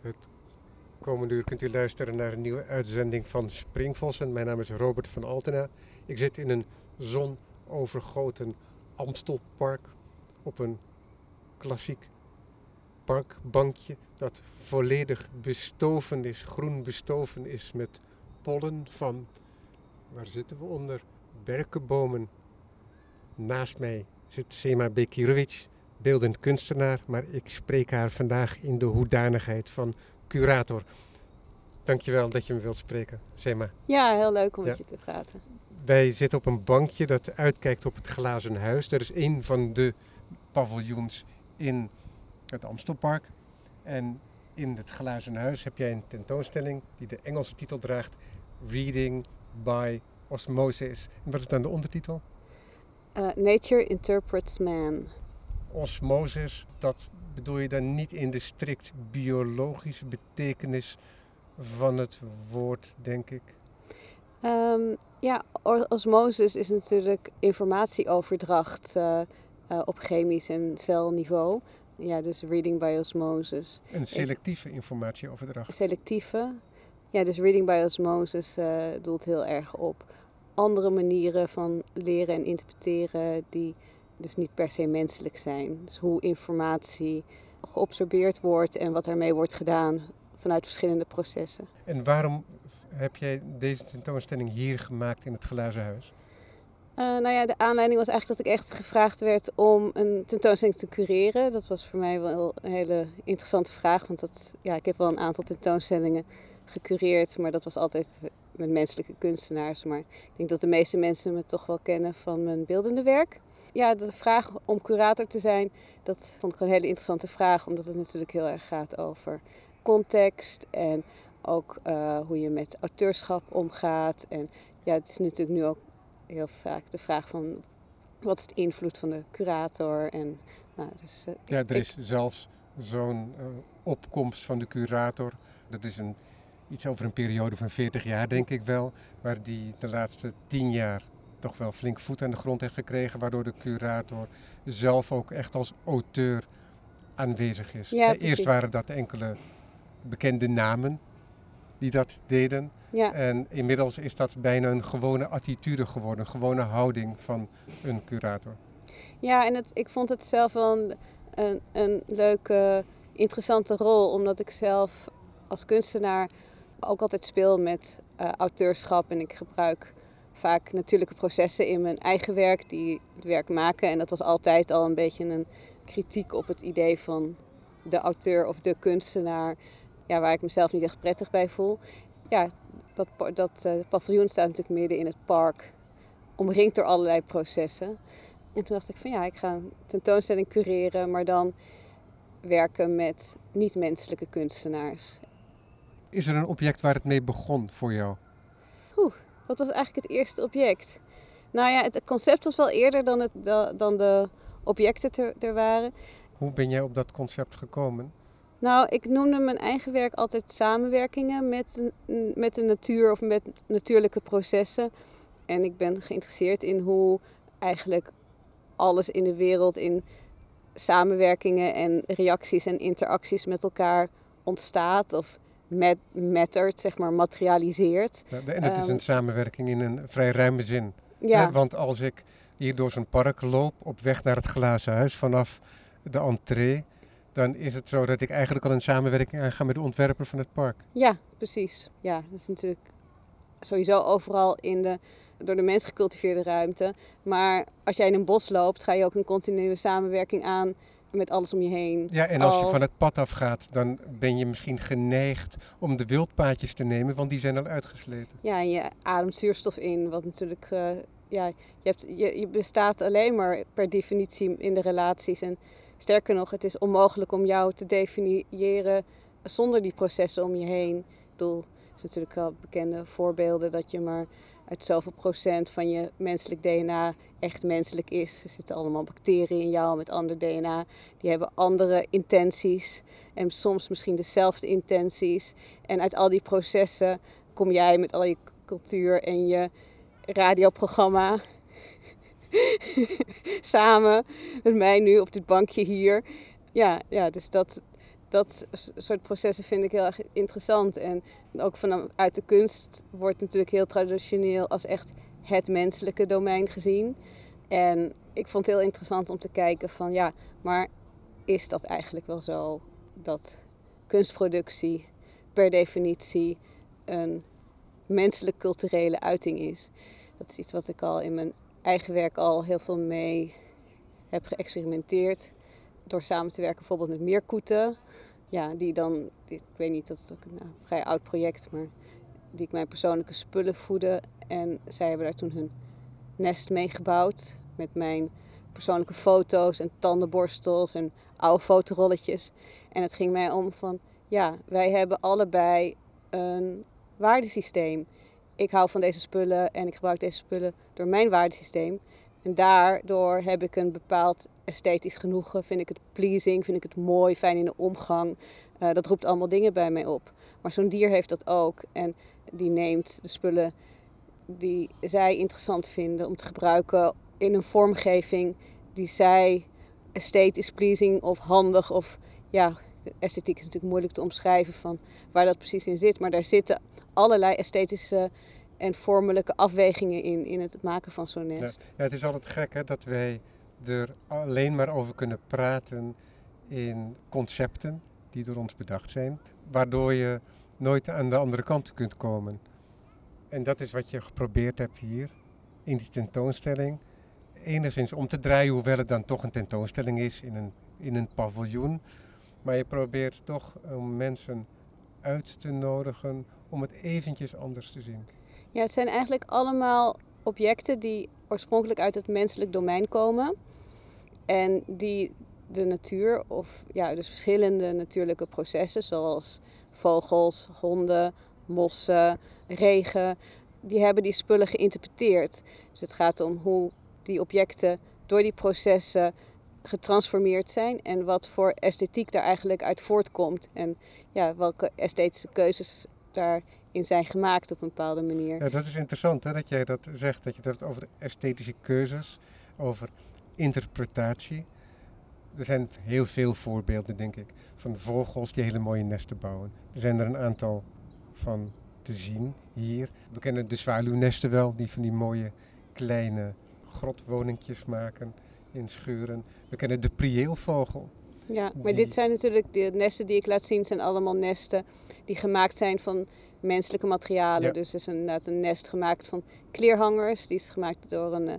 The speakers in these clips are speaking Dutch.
Het komende uur kunt u luisteren naar een nieuwe uitzending van Springvossen. Mijn naam is Robert van Altena. Ik zit in een zonovergoten Amstelpark op een klassiek parkbankje dat volledig bestoven is, groen bestoven is met pollen van, waar zitten we onder, berkenbomen. Naast mij zit Sema Bekirovic, beeldend kunstenaar, maar ik spreek haar vandaag in de hoedanigheid van curator. Dankjewel dat je me wilt spreken, Sema. Ja, heel leuk om Ja. met je te praten. Wij zitten op een bankje dat uitkijkt op het glazen huis. Dat is een van de paviljoens in het Amstelpark. En in het glazen huis heb jij een tentoonstelling die de Engelse titel draagt: Reading by Osmosis. En wat is dan de ondertitel? Eh, Nature Interprets Man. Osmosis, dat bedoel je dan niet in de strikt biologische betekenis van het woord, denk ik. Ehm, ja, osmosis is natuurlijk informatieoverdracht eh, eh, op chemisch en celniveau. Ja, dus reading by osmosis. Een selectieve informatieoverdracht. Selectieve. Ja, dus reading by osmosis eh, doelt heel erg op andere manieren van leren en interpreteren die dus niet per se menselijk zijn. Dus hoe informatie geobserveerd wordt en wat ermee wordt gedaan vanuit verschillende processen. En waarom heb jij deze tentoonstelling hier gemaakt in het glazen huis? Eh, nou ja, de aanleiding was eigenlijk dat ik echt gevraagd werd om een tentoonstelling te cureren. Dat was voor mij wel een hele interessante vraag, want dat, ja, ik heb wel een aantal tentoonstellingen gecureerd, maar dat was altijd met menselijke kunstenaars. Maar ik denk dat de meeste mensen me toch wel kennen van mijn beeldende werk. Ja, de vraag om curator te zijn, dat vond ik een hele interessante vraag, omdat het natuurlijk heel erg gaat over context en ook eh, hoe je met auteurschap omgaat. En ja, het is natuurlijk nu ook heel vaak de vraag van wat is de invloed van de curator en nou, dus, eh, Ja, er ik- is zelfs zo'n eh, opkomst van de curator. Dat is een, iets over een periode van 40 jaar, denk ik wel. Waar die de laatste 10 jaar toch wel flink voet aan de grond heeft gekregen. Waardoor de curator zelf ook echt als auteur aanwezig is. Ja, Eh, Eerst waren dat enkele bekende namen die dat deden. ja, En inmiddels is dat bijna een gewone attitude geworden, een gewone houding van een curator. ja, en het, ik vond het zelf wel een, een, een leuke, interessante rol, omdat ik zelf als kunstenaar ook altijd speel met eh, auteurschap en ik gebruik vaak natuurlijke processen in mijn eigen werk die het werk maken. En dat was altijd al een beetje een kritiek op het idee van de auteur of de kunstenaar, ja, waar ik mezelf niet echt prettig bij voel. Ja, dat, dat eh, paviljoen staat natuurlijk midden in het park, omringd door allerlei processen. En toen dacht ik van ja, ik ga een tentoonstelling cureren, maar dan werken met niet-menselijke kunstenaars. Is er een object waar het mee begon voor jou? Wat was eigenlijk het eerste object? Nou ja, het concept was wel eerder dan, het, da- dan de objecten er waren. Hoe ben jij op dat concept gekomen? Nou, ik noemde mijn eigen werk altijd samenwerkingen met, met de natuur of met natuurlijke processen. En ik ben geïnteresseerd in hoe eigenlijk alles in de wereld in samenwerkingen en reacties en interacties met elkaar ontstaat of met, mattert, zeg maar, materialiseert. En het is Ehm, een samenwerking in een vrij ruime zin. Ja, Hè, Want als ik hier door zo'n park loop op weg naar het glazen huis vanaf de entree, dan is het zo dat ik eigenlijk al een samenwerking aanga met de ontwerper van het park. Ja, precies. Ja, dat is natuurlijk sowieso overal in de door de mens gecultiveerde ruimte. Maar als jij in een bos loopt, ga je ook een continue samenwerking aan met alles om je heen. Ja, en als je van het pad afgaat, dan ben je misschien geneigd om de wildpaadjes te nemen, want die zijn al uitgesleten. Ja, en je ademt zuurstof in, wat natuurlijk, eh, ja, je, hebt, je, je bestaat alleen maar per definitie in de relaties. En sterker nog, het is onmogelijk om jou te definiëren zonder die processen om je heen. Ik bedoel, er zijn natuurlijk wel bekende voorbeelden dat je maar uit zoveel procent van je menselijk DNA echt menselijk is. Er zitten allemaal bacteriën in jou met ander DNA. Die hebben andere intenties en soms misschien dezelfde intenties. En uit al die processen kom jij met al je cultuur en je radioprogramma samen met mij nu op dit bankje hier. Ja, ja dus dat, dat soort processen vind ik heel erg interessant. En ook vanuit de kunst wordt natuurlijk heel traditioneel als echt het menselijke domein gezien. En ik vond het heel interessant om te kijken van ja, maar is dat eigenlijk wel zo dat kunstproductie per definitie een menselijk culturele uiting is? Dat is iets wat ik al in mijn eigen werk al heel veel mee heb geëxperimenteerd. Door samen te werken bijvoorbeeld met Meerkoeten. Ja, die dan, ik weet niet, dat is ook een nou, vrij oud project, maar die ik mijn persoonlijke spullen voeden. En zij hebben daar toen hun nest mee gebouwd met mijn persoonlijke foto's en tandenborstels en oude fotorolletjes. En het ging mij om van, ja, wij hebben allebei een waardesysteem. Ik hou van deze spullen en ik gebruik deze spullen door mijn waardesysteem. En daardoor heb ik een bepaald esthetisch genoegen. Vind ik het pleasing, vind ik het mooi, fijn in de omgang. Uh, dat roept allemaal dingen bij mij op. Maar zo'n dier heeft dat ook. En die neemt de spullen die zij interessant vinden om te gebruiken in een vormgeving die zij esthetisch pleasing of handig of ja, esthetiek is natuurlijk moeilijk te omschrijven van waar dat precies in zit. Maar daar zitten allerlei esthetische en vormelijke afwegingen in, in het maken van zo'n nest. Ja, het is altijd gek hè, dat wij er alleen maar over kunnen praten in concepten die door ons bedacht zijn, waardoor je nooit aan de andere kant kunt komen. En dat is wat je geprobeerd hebt hier in die tentoonstelling. Enigszins om te draaien, hoewel het dan toch een tentoonstelling is in een, in een paviljoen. Maar je probeert toch om mensen uit te nodigen om het eventjes anders te zien. Ja, het zijn eigenlijk allemaal objecten die oorspronkelijk uit het menselijk domein komen. En die de natuur, of ja, dus verschillende natuurlijke processen, zoals vogels, honden, mossen, regen, die hebben die spullen geïnterpreteerd. Dus het gaat om hoe die objecten door die processen getransformeerd zijn en wat voor esthetiek daar eigenlijk uit voortkomt. En ja, welke esthetische keuzes daarin zijn gemaakt op een bepaalde manier. Ja, dat is interessant hè, dat jij dat zegt, dat je het hebt over esthetische keuzes, over interpretatie. Er zijn heel veel voorbeelden, denk ik, van vogels die hele mooie nesten bouwen. Er zijn er een aantal van te zien hier. We kennen de zwaluwnesten wel, die van die mooie kleine grotwoningjes maken in schuren. We kennen de prieelvogel. Ja, maar dit zijn natuurlijk de nesten die ik laat zien, zijn allemaal nesten die gemaakt zijn van menselijke materialen. Dus er is inderdaad een nest gemaakt van kleerhangers. Die is gemaakt door een uh,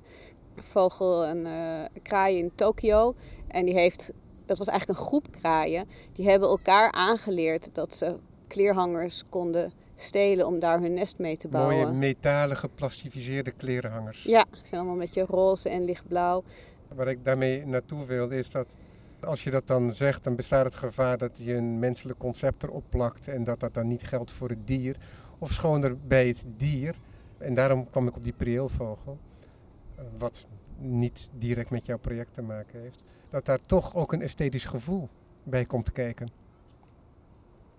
vogel, een uh, kraai in Tokio. En die heeft, dat was eigenlijk een groep kraaien, die hebben elkaar aangeleerd dat ze kleerhangers konden stelen om daar hun nest mee te bouwen. Mooie metalen geplastificeerde klerenhangers. Ja, ze zijn allemaal een beetje roze en lichtblauw. Waar ik daarmee naartoe wilde is dat als je dat dan zegt, dan bestaat het gevaar dat je een menselijk concept erop plakt en dat dat dan niet geldt voor het dier. Of schoner bij het dier. En daarom kwam ik op die prieelvogel, eh, wat niet direct met jouw project te maken heeft. Dat daar toch ook een esthetisch gevoel bij komt kijken.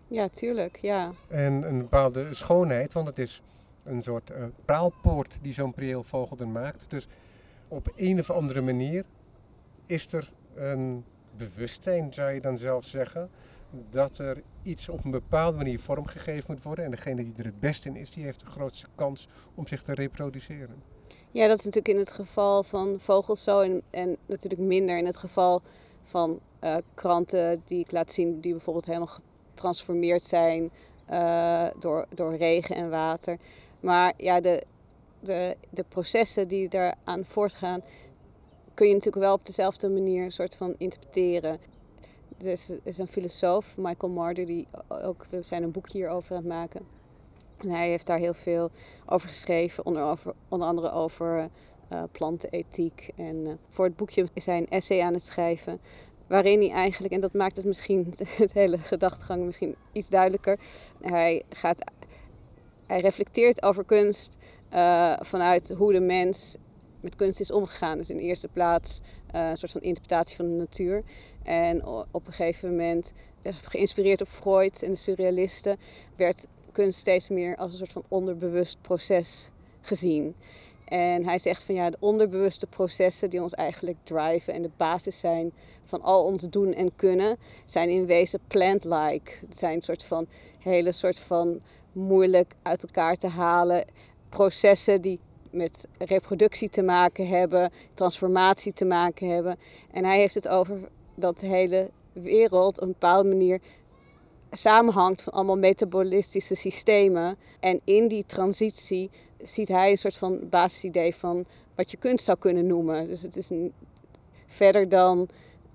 Ja, tuurlijk, ja. En een bepaalde schoonheid, want het is een soort uh, praalpoort die zo'n prieelvogel dan maakt. Dus op een of andere manier is er een bewustzijn, zou je dan zelf zeggen, dat er iets op een bepaalde manier vormgegeven moet worden. En degene die er het beste in is, die heeft de grootste kans om zich te reproduceren. Ja, dat is natuurlijk in het geval van vogels zo en, en natuurlijk minder in het geval van uh, kranten die ik laat zien, die bijvoorbeeld helemaal getransformeerd zijn uh, door, door regen en water. Maar ja, de, de, de processen die daaraan voortgaan, kun je natuurlijk wel op dezelfde manier een soort van interpreteren. Er is, een filosoof, Michael Marder, die ook, we zijn een boek hierover aan het maken. En hij heeft daar heel veel over geschreven, onder, onder andere over uh, plantenethiek. En uh, voor het boekje is hij een essay aan het schrijven. Waarin hij eigenlijk, en dat maakt het misschien het hele gedachtegang misschien iets duidelijker. Hij, gaat, hij reflecteert over kunst uh, vanuit hoe de mens met kunst is omgegaan. Dus in de eerste plaats uh, een soort van interpretatie van de natuur. En op een gegeven moment, uh, geïnspireerd op Freud en de surrealisten, werd kunst steeds meer als een soort van onderbewust proces gezien. En hij zegt van ja, de onderbewuste processen die ons eigenlijk driven en de basis zijn van al ons doen en kunnen, zijn in wezen plant-like. Het zijn een soort van hele soort van moeilijk uit elkaar te halen processen die met reproductie te maken hebben, transformatie te maken hebben. En hij heeft het over dat de hele wereld op een bepaalde manier samenhangt van allemaal metabolistische systemen. En in die transitie ziet hij een soort van basisidee van wat je kunst zou kunnen noemen. Dus het is een, verder dan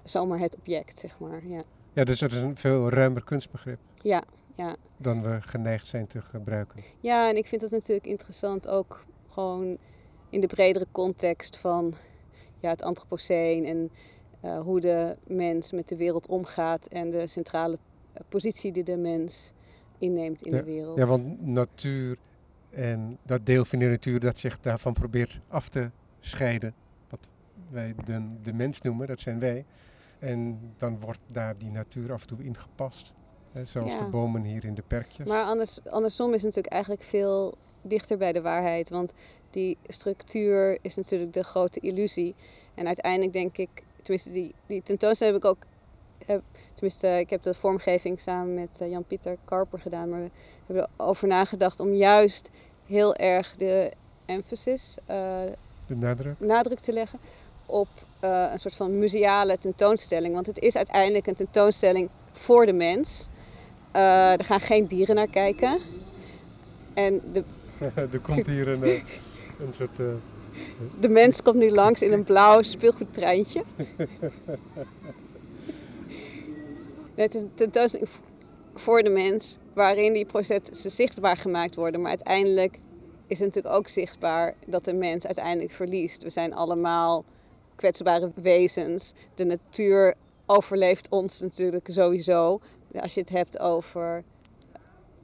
zomaar het object, zeg maar. Ja, ja dus het is een veel ruimer kunstbegrip. Ja, ja. Dan we geneigd zijn te gebruiken. Ja, en ik vind dat natuurlijk interessant ook gewoon in de bredere context van ja, het antropoceen en uh, hoe de mens met de wereld omgaat en de centrale eh, positie die de mens inneemt in de wereld. Ja, want natuur en dat deel van de natuur dat zich daarvan probeert af te scheiden, wat wij de, de mens noemen, dat zijn wij. En dan wordt daar die natuur af en toe ingepast. Hè, zoals de bomen hier in de perkjes. Maar anders, andersom is het natuurlijk eigenlijk veel dichter bij de waarheid. Want die structuur is natuurlijk de grote illusie. En uiteindelijk denk ik, tenminste die, die tentoonstelling heb ik ook... Heb, tenminste, ik heb de vormgeving samen met uh, Jan-Pieter Karper gedaan. Maar we hebben erover nagedacht om juist heel erg de emphasis... Uh, de nadruk? Nadruk te leggen op uh, een soort van museale tentoonstelling. Want het is uiteindelijk een tentoonstelling voor de mens. Uh, er gaan geen dieren naar kijken. En de... er komt hier een, een soort... De mens komt nu langs in een blauw speelgoedtreintje. het is een tentoonstelling voor de mens, waarin die processen zichtbaar gemaakt worden. Maar uiteindelijk is het natuurlijk ook zichtbaar dat de mens uiteindelijk verliest. We zijn allemaal kwetsbare wezens. De natuur overleeft ons natuurlijk sowieso. Als je het hebt over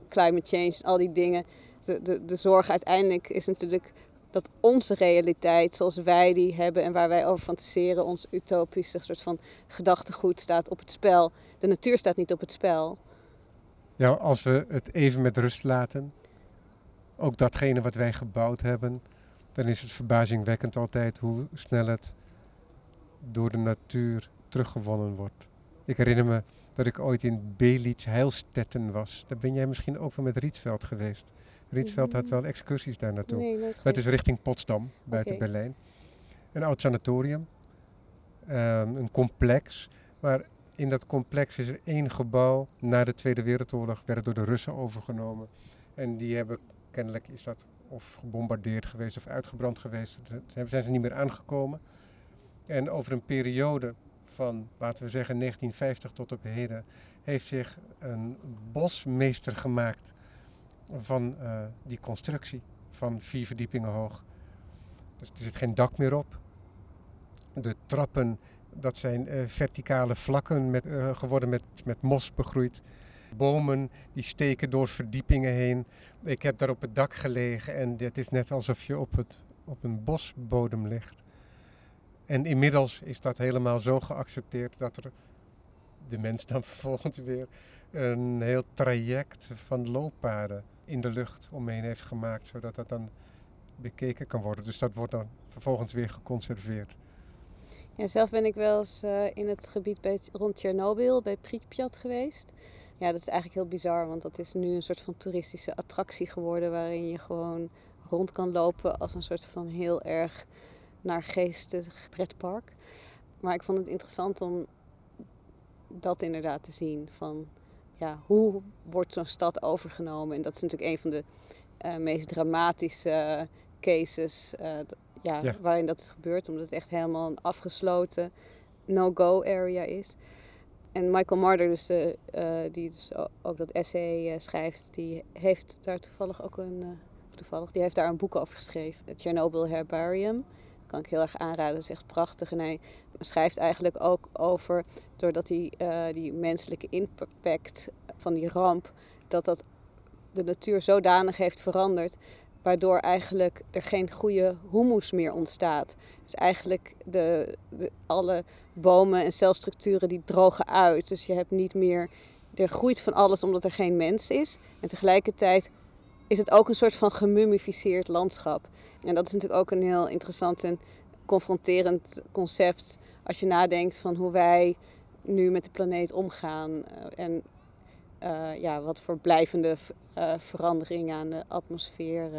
climate change, al die dingen. De, de, de zorg uiteindelijk is natuurlijk dat onze realiteit, zoals wij die hebben en waar wij over fantaseren, ons utopische soort van gedachtegoed staat op het spel. De natuur staat niet op het spel. Ja, als we het even met rust laten, ook datgene wat wij gebouwd hebben, dan is het verbazingwekkend altijd hoe snel het door de natuur teruggewonnen wordt. Ik herinner me dat ik ooit in Belitz Heilstetten was. Daar ben jij misschien ook wel met Rietveld geweest. Rietveld had wel excursies daar naartoe. Nee, maar het is richting Potsdam, buiten Berlijn. Een oud sanatorium. Um, een complex. Maar in dat complex is er één gebouw. Na de Tweede Wereldoorlog werd door de Russen overgenomen. En die hebben, kennelijk is dat of gebombardeerd geweest of uitgebrand geweest. Daar zijn ze niet meer aangekomen. En over een periode van, laten we zeggen, 1950 tot op heden, heeft zich een bosmeester gemaakt van uh, die constructie van vier verdiepingen hoog. Dus er zit geen dak meer op. De trappen, dat zijn uh, verticale vlakken met, uh, geworden met, met mos begroeid. Bomen die steken door verdiepingen heen. Ik heb daar op het dak gelegen en het is net alsof je op, het, op een bosbodem ligt. En inmiddels is dat helemaal zo geaccepteerd dat er de mens dan vervolgens weer een heel traject van looppaden in de lucht omheen heeft gemaakt, zodat dat dan bekeken kan worden. Dus dat wordt dan vervolgens weer geconserveerd. Ja, zelf ben ik wel eens uh, in het gebied bij, rond Tsjernobyl, bij Pripyat geweest. Ja, dat is eigenlijk heel bizar, want dat is nu een soort van toeristische attractie geworden waarin je gewoon rond kan lopen als een soort van heel erg naar geestig pretpark. Maar ik vond het interessant om dat inderdaad te zien. Van ja, hoe wordt zo'n stad overgenomen? En dat is natuurlijk een van de uh, meest dramatische cases uh, ja, ja, waarin dat gebeurt. Omdat het echt helemaal een afgesloten no-go area is. En Michael Marder, dus, uh, die dus ook dat essay schrijft, die heeft daar toevallig ook een, toevallig, die heeft daar een boek over geschreven. Het Chernobyl Herbarium kan ik heel erg aanraden. Dat is echt prachtig. En hij schrijft eigenlijk ook over, doordat hij uh, die menselijke impact van die ramp, dat dat de natuur zodanig heeft veranderd, waardoor eigenlijk er geen goede humus meer ontstaat. Dus eigenlijk de, de, alle bomen en celstructuren die drogen uit. Dus je hebt niet meer, er groeit van alles omdat er geen mens is. En tegelijkertijd is het ook een soort van gemummificeerd landschap. En dat is natuurlijk ook een heel interessant en confronterend concept als je nadenkt van hoe wij nu met de planeet omgaan eh, en uh, ja, wat voor blijvende uh, veranderingen aan de atmosfeer.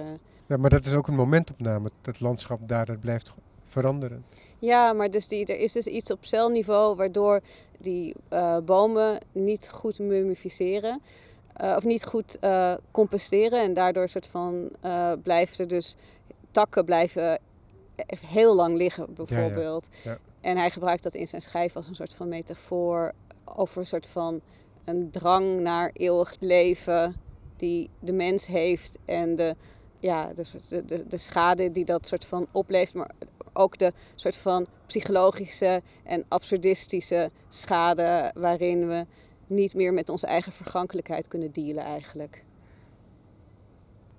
Ja, maar dat is ook een momentopname, het landschap daar, dat blijft veranderen. Ja, maar dus die, er is dus iets op celniveau waardoor die bomen niet goed mummificeren. Of niet goed composteren en daardoor soort van blijft er dus takken blijven heel lang liggen bijvoorbeeld. Ja, ja. En hij gebruikt dat in zijn schijf als een soort van metafoor over een soort van een drang naar eeuwig leven die de mens heeft en de, ja, de, de, de, de schade die dat soort van oplevert, maar ook de soort van psychologische en absurdistische schade waarin we niet meer met onze eigen vergankelijkheid kunnen dealen eigenlijk.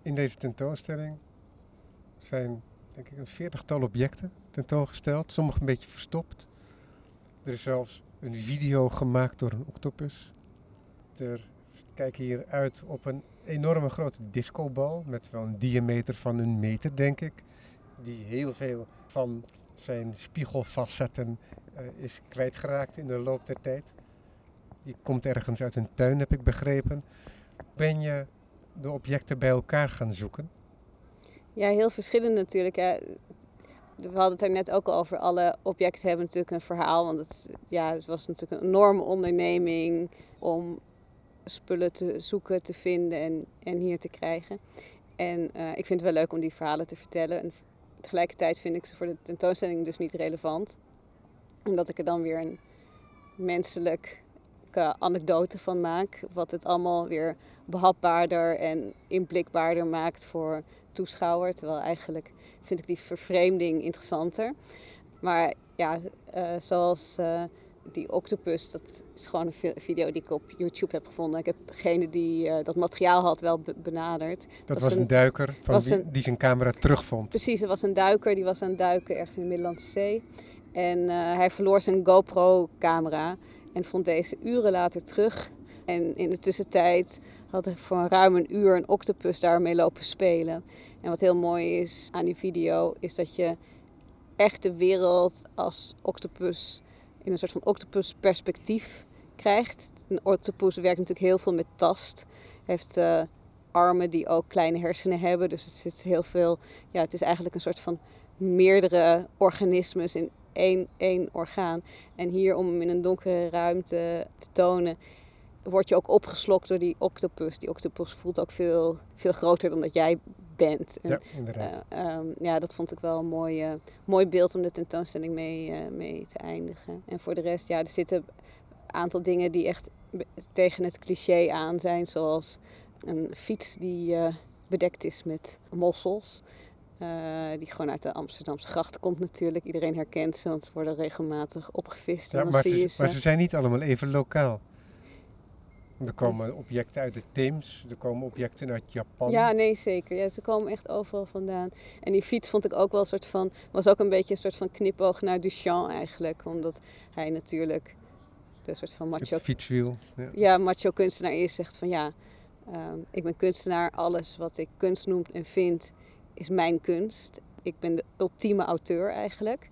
In deze tentoonstelling zijn denk ik een veertigtal objecten tentoongesteld, sommige een beetje verstopt. Er is zelfs een video gemaakt door een octopus. Er kijk hier uit op een enorme grote discobal met wel een diameter van een meter, denk ik. Die heel veel van zijn spiegelfacetten uh, is kwijtgeraakt in de loop der tijd. Die komt ergens uit een tuin, heb ik begrepen. Ben je de objecten bij elkaar gaan zoeken? Ja, heel verschillend natuurlijk. Hè. We hadden het er net ook al over. Alle objecten hebben natuurlijk een verhaal. Want het, ja, het was natuurlijk een enorme onderneming om spullen te zoeken, te vinden en, en hier te krijgen. En uh, ik vind het wel leuk om die verhalen te vertellen. En tegelijkertijd vind ik ze voor de tentoonstelling dus niet relevant. Omdat ik er dan weer een anekdote van maak. Wat het allemaal weer behapbaarder en inblikbaarder maakt voor toeschouwer. Terwijl eigenlijk vind ik die vervreemding interessanter. Maar ja, uh, zoals uh, die octopus, dat is gewoon een video die ik op YouTube heb gevonden. Ik heb degene die uh, dat materiaal had wel benaderd. Dat, dat was een, een duiker van die, een, die, zijn camera terugvond. Precies, er was een duiker die was aan het duiken ergens in de Middellandse Zee. En hij verloor zijn GoPro-camera en vond deze uren later terug. En in de tussentijd had hij voor ruim een uur een octopus daarmee lopen spelen. En wat heel mooi is aan die video, is dat je echt de wereld als octopus in een soort van octopus perspectief krijgt. Een octopus werkt natuurlijk heel veel met tast. Heeft uh, armen die ook kleine hersenen hebben. Dus het zit heel veel. Ja, het is eigenlijk een soort van meerdere organismes in één, één orgaan. En hier om hem in een donkere ruimte te tonen, word je ook opgeslokt door die octopus. Die octopus voelt ook veel, veel groter dan dat jij bent. En, ja, inderdaad. Uh, ja, dat vond ik wel een mooi, uh, mooi beeld om de tentoonstelling mee, uh, mee te eindigen. En voor de rest, ja, er zitten een aantal dingen die echt tegen het cliché aan zijn. Zoals een fiets die bedekt is met mossels. Die gewoon uit de Amsterdamse grachten komt natuurlijk. Iedereen herkent ze, want ze worden regelmatig opgevist. Ja, maar, ze, maar ze zijn niet allemaal even lokaal. Er komen objecten uit de Theems, er komen objecten uit Japan. Ja, nee, zeker. Ja, ze komen echt overal vandaan. En die fiets vond ik ook wel een soort van, was ook een beetje een soort van knipoog naar Duchamp eigenlijk. Omdat hij natuurlijk de soort van macho... Het fietswiel. Ja. ja, macho kunstenaar is, zegt van ja, um, ik ben kunstenaar. Alles wat ik kunst noem en vind, is mijn kunst. Ik ben de ultieme auteur eigenlijk.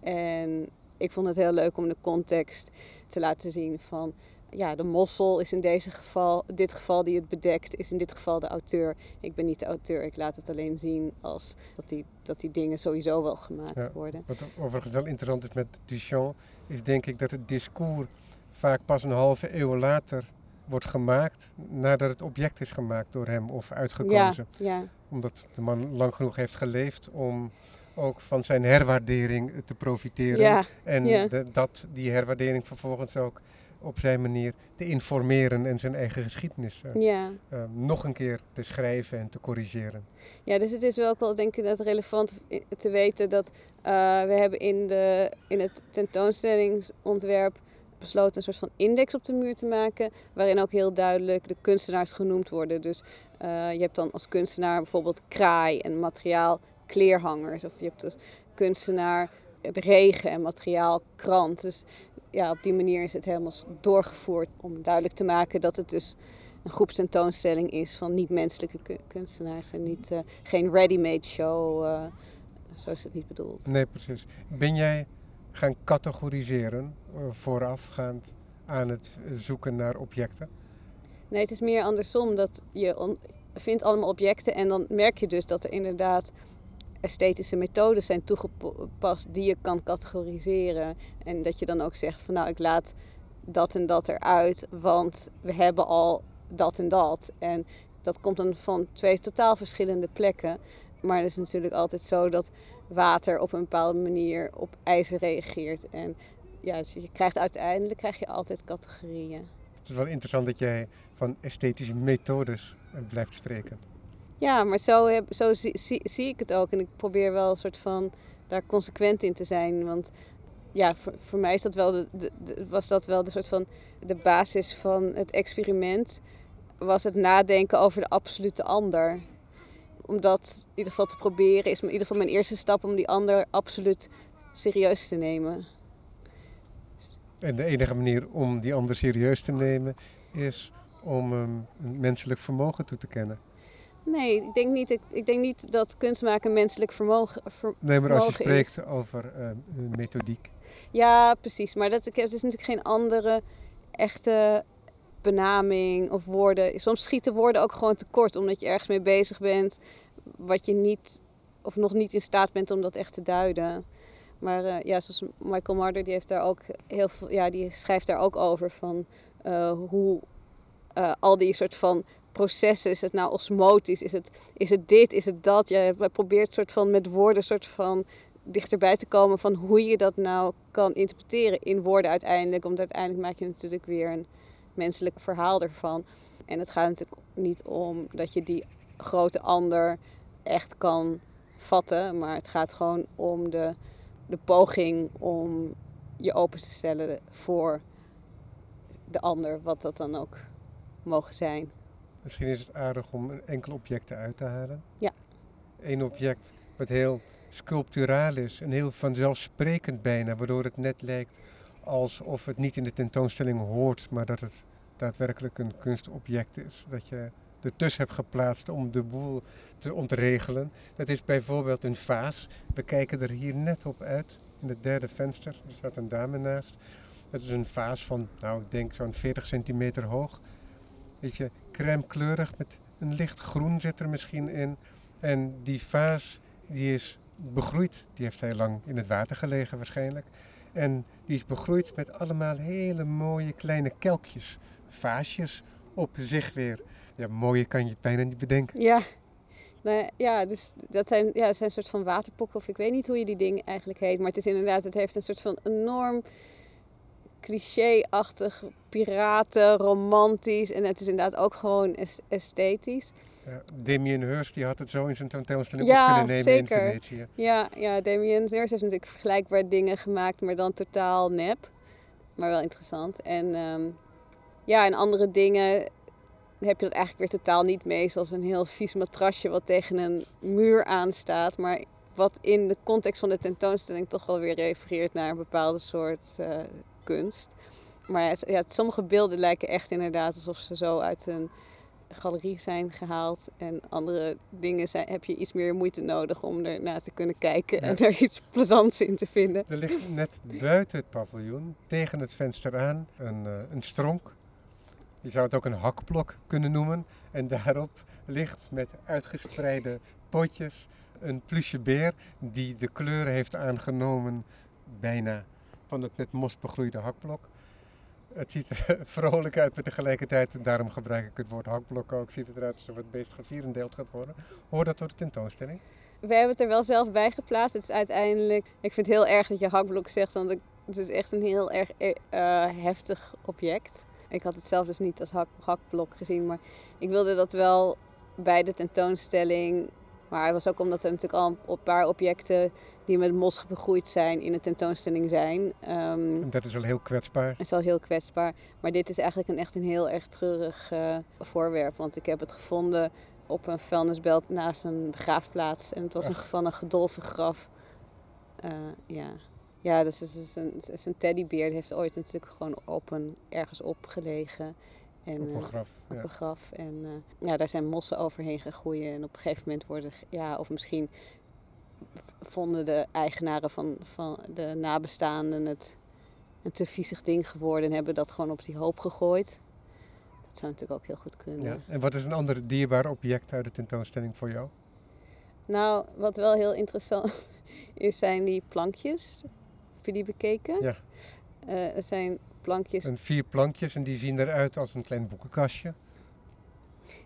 En ik vond het heel leuk om de context te laten zien van ja, de mossel is in deze geval, dit geval die het bedekt, is in dit geval de auteur. Ik ben niet de auteur, ik laat het alleen zien als dat die, dat die dingen sowieso wel gemaakt worden. Wat overigens wel interessant is met Duchamp, is denk ik dat het discours vaak pas een halve eeuw later wordt gemaakt nadat het object is gemaakt door hem of uitgekozen. Ja, ja. Omdat de man lang genoeg heeft geleefd om ook van zijn herwaardering te profiteren. Ja, en de, dat die herwaardering vervolgens ook op zijn manier te informeren en zijn eigen geschiedenis uh, ja. uh, nog een keer te schrijven en te corrigeren. Ja, dus het is wel ook wel denk ik dat relevant te weten dat uh, we hebben in, de, in het tentoonstellingsontwerp besloten een soort van index op de muur te maken, waarin ook heel duidelijk de kunstenaars genoemd worden. Dus je hebt dan als kunstenaar bijvoorbeeld kraai en materiaal kleerhangers, of je hebt als kunstenaar regen en materiaal krant. Dus ja, op die manier is het helemaal doorgevoerd om duidelijk te maken dat het dus een groepstentoonstelling is van niet-menselijke kunstenaars en niet, uh, geen ready-made show. Uh, zo is het niet bedoeld. Nee, precies. Ben jij gaan categoriseren voorafgaand aan het zoeken naar objecten? Nee, het is meer andersom. Dat je vindt allemaal objecten en dan merk je dus dat er inderdaad esthetische methodes zijn toegepast die je kan categoriseren. En dat je dan ook zegt van nou ik laat dat en dat eruit, want we hebben al dat en dat. En dat komt dan van twee totaal verschillende plekken. Maar het is natuurlijk altijd zo dat water op een bepaalde manier op ijzer reageert. En ja, dus je krijgt uiteindelijk krijg je altijd categorieën. Het is wel interessant dat jij van esthetische methodes blijft spreken. Ja, maar zo, heb, zo zie, zie, zie, ik het ook. En ik probeer wel een soort van daar consequent in te zijn. Want ja, voor, voor mij is dat wel de, de, was dat wel de soort van de basis van het experiment. Was het nadenken over de absolute ander. Om dat in ieder geval te proberen, is in ieder geval mijn eerste stap om die ander absoluut serieus te nemen. En de enige manier om die ander serieus te nemen is om een menselijk vermogen toe te kennen. Nee, ik denk niet, ik, ik denk niet dat kunst maken menselijk vermogen, ver, Nee, maar als je spreekt over uh, methodiek. Ja, precies. Maar dat, het is natuurlijk geen andere echte benaming of woorden. Soms schieten woorden ook gewoon tekort omdat je ergens mee bezig bent wat je niet of nog niet in staat bent om dat echt te duiden. Maar uh, ja, zoals Michael Marder, die heeft daar ook heel veel, ja, die schrijft daar ook over van uh, hoe uh, al die soort van processen, is het nou osmotisch, is het, is het dit, is het dat? Je probeert soort van met woorden soort van dichterbij te komen van hoe je dat nou kan interpreteren in woorden uiteindelijk. Want uiteindelijk maak je natuurlijk weer een menselijk verhaal ervan. En het gaat natuurlijk niet om dat je die grote ander echt kan vatten, maar het gaat gewoon om de, de poging om je open te stellen voor de ander, wat dat dan ook mogen zijn. Misschien is het aardig om een enkel object uit te halen. Ja. Eén object wat heel sculpturaal is en heel vanzelfsprekend bijna, waardoor het net lijkt alsof het niet in de tentoonstelling hoort, maar dat het daadwerkelijk een kunstobject is. Dat je ertussen hebt geplaatst om de boel te ontregelen. Dat is bijvoorbeeld een vaas. We kijken er hier net op uit, in het derde venster. Er staat een dame naast. Dat is een vaas van, nou, ik denk zo'n 40 centimeter hoog. Weet je, crème kleurig met een licht groen zit er misschien in. En die vaas, die is begroeid. Die heeft heel lang in het water gelegen waarschijnlijk. En die is begroeid met allemaal hele mooie kleine kelkjes, vaasjes op zich weer. Ja, mooie kan je het bijna niet bedenken. Ja, nou, ja, dus dat zijn, ja, dat zijn een soort van waterpokken of ik weet niet hoe je die ding eigenlijk heet. Maar het is inderdaad, het heeft een soort van enorm cliché-achtig, piraten, romantisch. En het is inderdaad ook gewoon esthetisch. Ja, Damien Hirst die had het zo in zijn tentoonstelling ja, op kunnen nemen zeker. in Venetië. Ja, ja, Damien Hirst heeft natuurlijk vergelijkbaar dingen gemaakt, maar dan totaal nep. Maar wel interessant. En um, ja, en andere dingen heb je dat eigenlijk weer totaal niet mee. Zoals een heel vies matrasje wat tegen een muur aanstaat. Maar wat in de context van de tentoonstelling toch wel weer refereert naar een bepaalde soort uh, kunst. Maar ja, sommige beelden lijken echt inderdaad alsof ze zo uit een galerie zijn gehaald. En andere dingen zijn, heb je iets meer moeite nodig om er naar te kunnen kijken en er iets plezants in te vinden. Er ligt net buiten het paviljoen, tegen het venster aan, een, uh, een stronk. Je zou het ook een hakblok kunnen noemen. En daarop ligt met uitgespreide potjes een plusje beer die de kleuren heeft aangenomen bijna van het met mos begroeide hakblok. Het ziet er vrolijk uit, maar tegelijkertijd, daarom gebruik ik het woord hakblok ook, ziet het eruit alsof het beest gevierendeeld gaat worden. Hoort dat door de tentoonstelling? We hebben het er wel zelf bij geplaatst. Het is uiteindelijk, ik vind het heel erg dat je hakblok zegt, want het is echt een heel erg uh, heftig object. Ik had het zelf dus niet als hak, hakblok gezien, maar ik wilde dat wel bij de tentoonstelling. Maar het was ook omdat er natuurlijk al een paar objecten die met mos begroeid zijn in de tentoonstelling zijn. Um, dat is wel heel kwetsbaar. Het is wel heel kwetsbaar. Maar dit is eigenlijk een, echt een heel erg treurig uh, voorwerp. Want ik heb het gevonden op een vuilnisbelt naast een begraafplaats. En het was een, van een gedolven graf. Uh, ja. Ja, dat is, is, een, is een teddybeer. Die heeft ooit natuurlijk gewoon open ergens opgelegen. En, op een eh, op Ja. een graf. En eh, ja, daar zijn mossen overheen gegroeid. En op een gegeven moment worden, ja, of misschien vonden de eigenaren van, van de nabestaanden het een te viezig ding geworden en hebben dat gewoon op die hoop gegooid. Dat zou natuurlijk ook heel goed kunnen. Ja. En wat is een ander dierbaar object uit de tentoonstelling voor jou? Nou, wat wel heel interessant is, zijn die plankjes. Heb je die bekeken? Ja. Eh, het zijn plankjes Een vier plankjes en die zien eruit als een klein boekenkastje.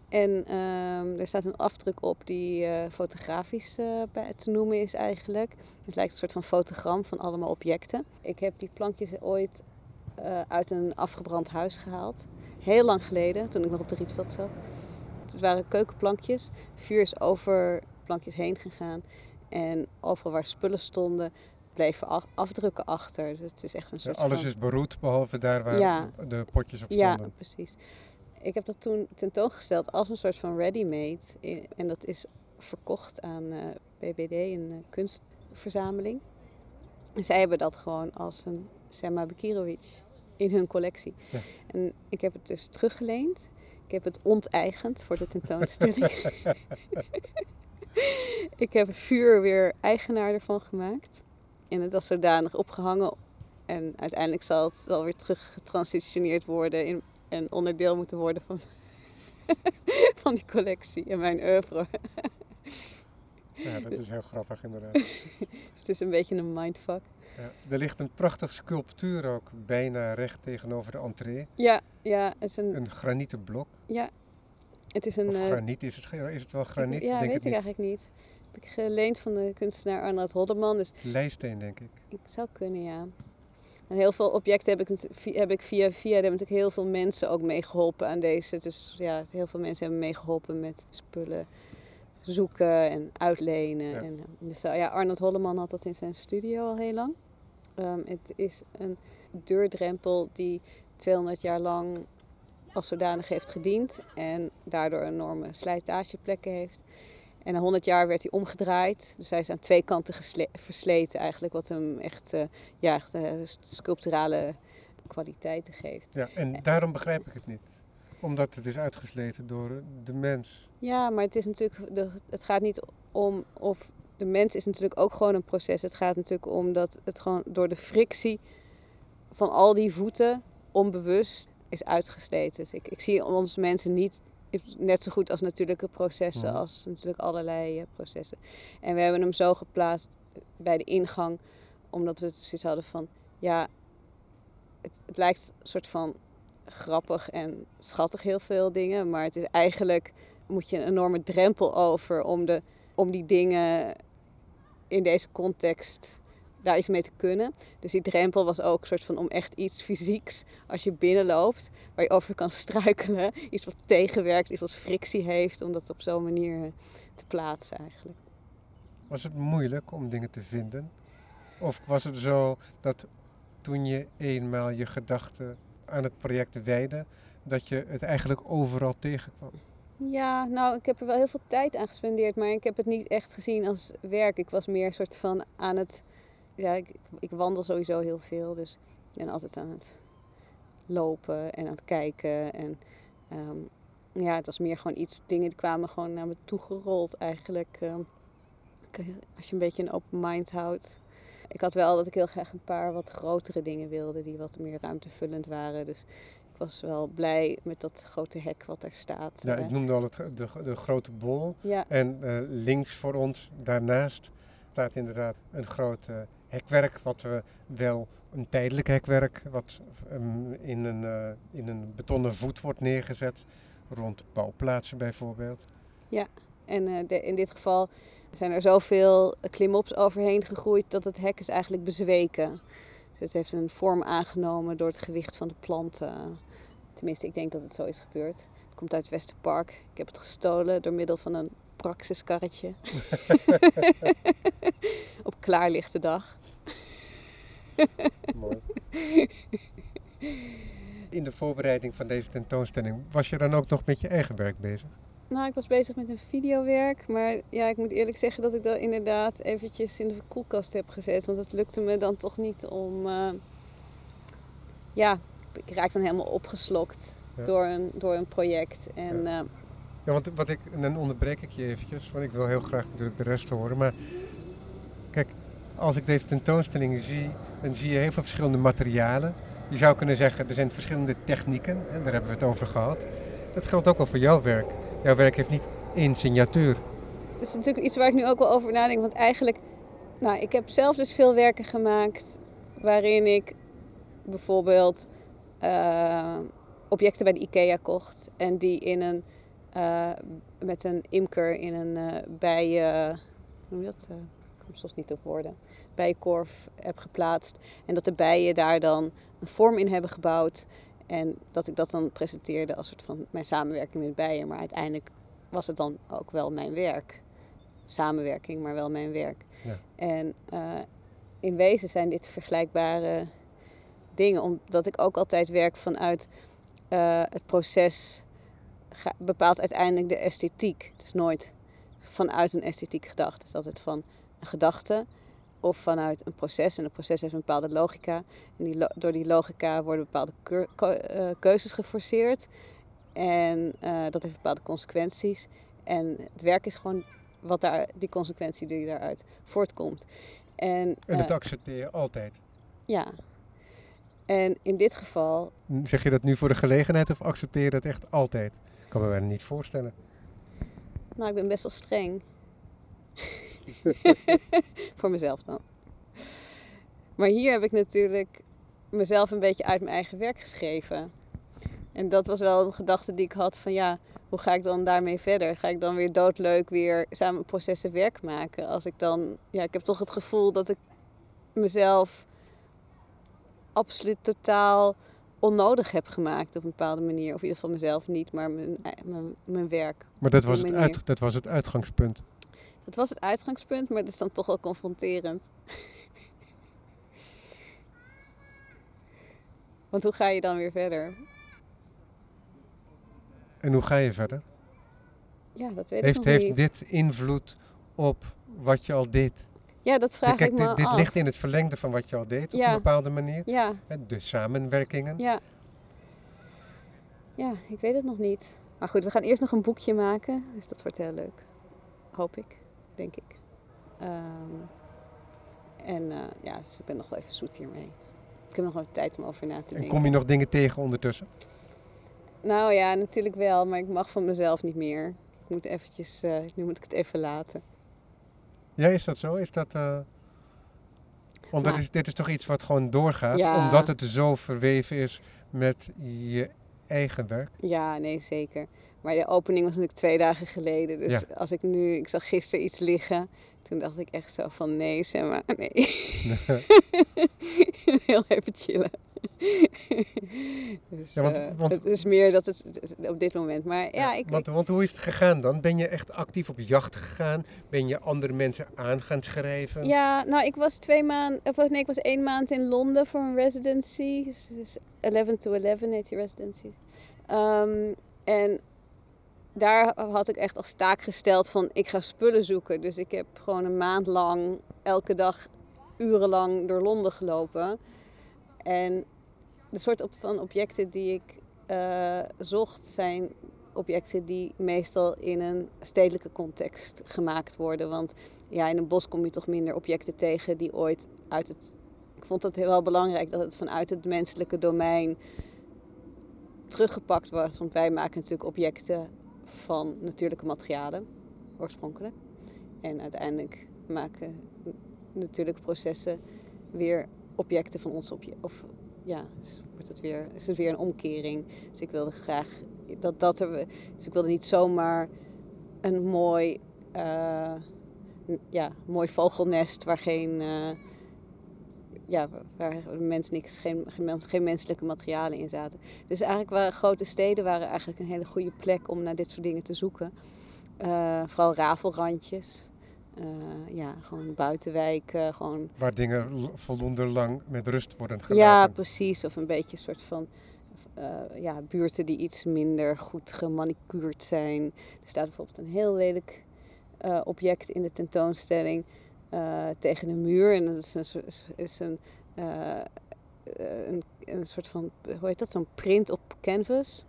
En ehm, er staat een afdruk op die eh, fotografisch eh, bij- te noemen is eigenlijk. Het lijkt een soort van fotogram van allemaal objecten. Ik heb die plankjes ooit uit een afgebrand huis gehaald. Heel lang geleden, toen ik nog op de Rietveld zat. Het waren keukenplankjes. Vuur is over plankjes heen gegaan. En overal waar spullen stonden, bleven af- afdrukken achter. Dus het is echt een Ja, soort alles van... is beroerd behalve daar waar Ja. de potjes op Ja, stonden. precies. Ik heb dat toen tentoongesteld als een soort van ready-made. En dat is verkocht aan eh, BBD, een eh, kunstverzameling. En zij hebben dat gewoon als een Sema Bekirovic in hun collectie. Ja. En ik heb het dus teruggeleend. Ik heb het onteigend voor de tentoonstelling. ik heb vuur weer eigenaar ervan gemaakt. En het was zodanig opgehangen. En uiteindelijk zal het wel weer teruggetransitioneerd worden in een onderdeel moeten worden van, van die collectie en mijn oeuvre. Ja, dat is heel grappig inderdaad. Dus het is een beetje een mindfuck. Ja. Er ligt een prachtig sculptuur ook bijna recht tegenover de entree. Ja, ja, het is een, Een granieten blok. ja, het is een Of eh, graniet, is het, is het wel graniet? ja, denk weet het ik niet. eigenlijk niet. Heb ik geleend van de kunstenaar Arnold Hodderman. Dus Leisteen, denk ik. ik zou kunnen, ja. En heel veel objecten heb ik, heb ik via via. Er hebben natuurlijk heel veel mensen ook meegeholpen aan deze. Dus ja, heel veel mensen hebben meegeholpen met spullen zoeken en uitlenen. Ja. En, eh, dus eh, ja, Arnold Holleman had dat in zijn studio al heel lang. Ehm, het is een deurdrempel die 200 jaar lang als zodanig heeft gediend. En daardoor enorme slijtageplekken heeft. En na 100 jaar werd hij omgedraaid. Dus hij is aan twee kanten versleten eigenlijk. Wat hem echt, eh, ja, echt eh, sculpturale kwaliteiten geeft. Ja, en daarom begrijp ik het niet. Omdat het is uitgesleten door de mens. Ja, maar het is natuurlijk, de, het gaat niet om of de mens is natuurlijk ook gewoon een proces. Het gaat natuurlijk om dat het gewoon door de frictie van al die voeten onbewust is uitgesleten. Dus ik, ik zie ons mensen niet net zo goed als natuurlijke processen, als natuurlijk allerlei eh, processen. En we hebben hem zo geplaatst bij de ingang, omdat we het zoiets hadden van, ja, het, het lijkt een soort van grappig en schattig heel veel dingen, maar het is eigenlijk moet je een enorme drempel over om, de, om die dingen in deze context daar iets mee te kunnen. Dus die drempel was ook een soort van om echt iets fysieks, als je binnenloopt, waar je over kan struikelen. Iets wat tegenwerkt, iets wat frictie heeft, om dat op zo'n manier te plaatsen eigenlijk. Was het moeilijk om dingen te vinden? Of was het zo dat toen je eenmaal je gedachten aan het project wijde, dat je het eigenlijk overal tegenkwam? Ja, nou, ik heb er wel heel veel tijd aan gespendeerd, maar ik heb het niet echt gezien als werk. Ik was meer een soort van aan het. Ja, ik, ik wandel sowieso heel veel, dus ik ben altijd aan het lopen en aan het kijken. En ehm, ja, het was meer gewoon iets, dingen die kwamen gewoon naar me toe gerold eigenlijk. ehm. Als je een beetje een open mind houdt. Ik had wel dat ik heel graag een paar wat grotere dingen wilde, die wat meer ruimtevullend waren. Dus ik was wel blij met dat grote hek wat er staat. Ja, eh. ik noemde al het, de, de grote bol. ja. En eh, links voor ons, daarnaast, staat inderdaad een groot eh, hekwerk, wat we wel een tijdelijk hekwerk, wat ehm, in, een, eh, in een betonnen voet wordt neergezet, rond bouwplaatsen bijvoorbeeld. En eh, de- in dit geval zijn er zoveel klimops overheen gegroeid dat het hek is eigenlijk bezweken. Dus het heeft een vorm aangenomen door het gewicht van de planten. Tenminste, ik denk dat het zo is gebeurd. Het komt uit Westerpark. Ik heb het gestolen door middel van een praxiskarretje. Op klaarlichte dag. Mooi. In de voorbereiding van deze tentoonstelling, was je dan ook nog met je eigen werk bezig? Nou, ik was bezig met een videowerk. Maar ja, ik moet eerlijk zeggen dat ik dat inderdaad eventjes in de koelkast heb gezet. Want het lukte me dan toch niet om... eh, Ja, ik raak dan helemaal opgeslokt Ja. door, een, door een project. En Ja. Ja, want wat ik, en dan onderbreek ik je eventjes, want ik wil heel graag natuurlijk de rest horen. Maar als ik deze tentoonstelling zie, dan zie je heel veel verschillende materialen. Je zou kunnen zeggen, er zijn verschillende technieken, en daar hebben we het over gehad. Dat geldt ook wel voor jouw werk. Jouw werk heeft niet één signatuur. dat is natuurlijk iets waar ik nu ook wel over nadenk. Want eigenlijk, nou, ik heb zelf dus veel werken gemaakt waarin ik bijvoorbeeld eh, objecten bij de IKEA kocht. En die in een, eh, met een imker in een eh bijen, hoe noem je dat? Ik kom soms niet op woorden. Bijenkorf heb geplaatst. En dat de bijen daar dan een vorm in hebben gebouwd. En dat ik dat dan presenteerde als soort van mijn samenwerking met bijen. Maar uiteindelijk was het dan ook wel mijn werk. Samenwerking, maar wel mijn werk. Ja. En eh, in wezen zijn dit vergelijkbare dingen, omdat ik ook altijd werk vanuit eh, het proces ga- bepaalt uiteindelijk de esthetiek. Het is nooit vanuit een esthetiek gedacht. Het is altijd van een gedachte of vanuit een proces. En een proces heeft een bepaalde logica. En die lo- door die logica worden bepaalde eh, keuzes geforceerd. En eh, dat heeft bepaalde consequenties. En het werk is gewoon wat daar, die consequentie die daaruit voortkomt. En, En dat eh, accepteer je altijd. ja. En in dit geval, Zeg je dat nu voor de gelegenheid of accepteer je dat echt altijd? Ik kan me bijna niet voorstellen. nou, ik ben best wel streng. Voor mezelf dan. Maar hier heb ik natuurlijk mezelf een beetje uit mijn eigen werk geschreven. En dat was wel een gedachte die ik had van ja, hoe ga ik dan daarmee verder? Ga ik dan weer doodleuk weer samen processen werk maken? Als ik dan, ja, ik heb toch het gevoel dat ik mezelf absoluut totaal onnodig heb gemaakt op een bepaalde manier. Of in ieder geval mezelf niet, maar mijn, mijn, mijn werk. Maar dat was, het uit, dat was het uitgangspunt. Dat was het uitgangspunt, maar het is dan toch wel confronterend. Want hoe ga je dan weer verder? En hoe ga je verder? Ja, dat weet Heeft, ik nog heeft niet. dit invloed op wat je al deed? Ja, dat vraag Kijk, ik me dit, dit af. ligt in het verlengde van wat je al deed op Ja. een bepaalde manier. Ja, De samenwerkingen. ja. Ja, ik weet het nog niet. Maar goed, we gaan eerst nog een boekje maken. Dus dat wordt heel leuk. Hoop ik, denk ik. Ehm, en eh, ja, dus ik ben nog wel even zoet hiermee. Ik heb nog wel tijd om over na te En denken. kom je nog dingen tegen ondertussen? Nou ja, natuurlijk wel, maar ik mag van mezelf niet meer. Ik moet eventjes, eh, nu moet ik het even laten. Ja, is dat zo? Is dat... eh, Want Nou. is, dit is toch iets wat gewoon doorgaat, Ja. omdat het zo verweven is met je eigen werk. Ja, nee, zeker. Maar de opening was natuurlijk twee dagen geleden. Dus Ja. als ik nu, ik zag gisteren iets liggen. Toen dacht ik echt zo van nee, zeg maar, nee. Heel even chillen. dus, Ja, want- eh, want- het is meer dat het het- op dit moment. Maar ja, ik, want, want hoe is het gegaan dan? Ben je echt actief op jacht gegaan? Ben je andere mensen aan gaan schrijven? Ja, nou, ik was twee maanden, of nee, ik was één maand in Londen voor een residency. Dus, dus 11 to 11 heet die residency. Ehm, en daar had ik echt als taak gesteld van ik ga spullen zoeken. Dus ik heb gewoon een maand lang, elke dag urenlang door Londen gelopen. En de soort van objecten die ik eh, zocht zijn objecten die meestal in een stedelijke context gemaakt worden. Want ja, in een bos kom je toch minder objecten tegen die ooit uit het. Ik vond het heel belangrijk dat het vanuit het menselijke domein teruggepakt was. Want wij maken natuurlijk objecten van natuurlijke materialen, oorspronkelijk. En uiteindelijk maken natuurlijke processen weer objecten van ons object. Of ja, dus wordt het weer, is het weer een omkering. Dus ik wilde graag dat dat er. Dus ik wilde niet zomaar een mooi, eh, ja, mooi vogelnest waar geen. eh, ja, waar de mens niks, geen, geen, mens- geen menselijke materialen in zaten. Dus eigenlijk waren grote steden waren eigenlijk een hele goede plek om naar dit soort dingen te zoeken. Eh, vooral rafelrandjes. Eh, ja, gewoon buitenwijken, gewoon Waar dingen voldoende lang met rust worden ja, gelaten. precies. Of een beetje een soort van eh, ja, buurten die iets minder goed gemanicuurd zijn. Er staat bijvoorbeeld een heel lelijk object in de tentoonstelling eh, tegen een muur. En dat is een, soort- is, een, eh, eh, een, een soort van, hoe heet dat, zo'n print op canvas.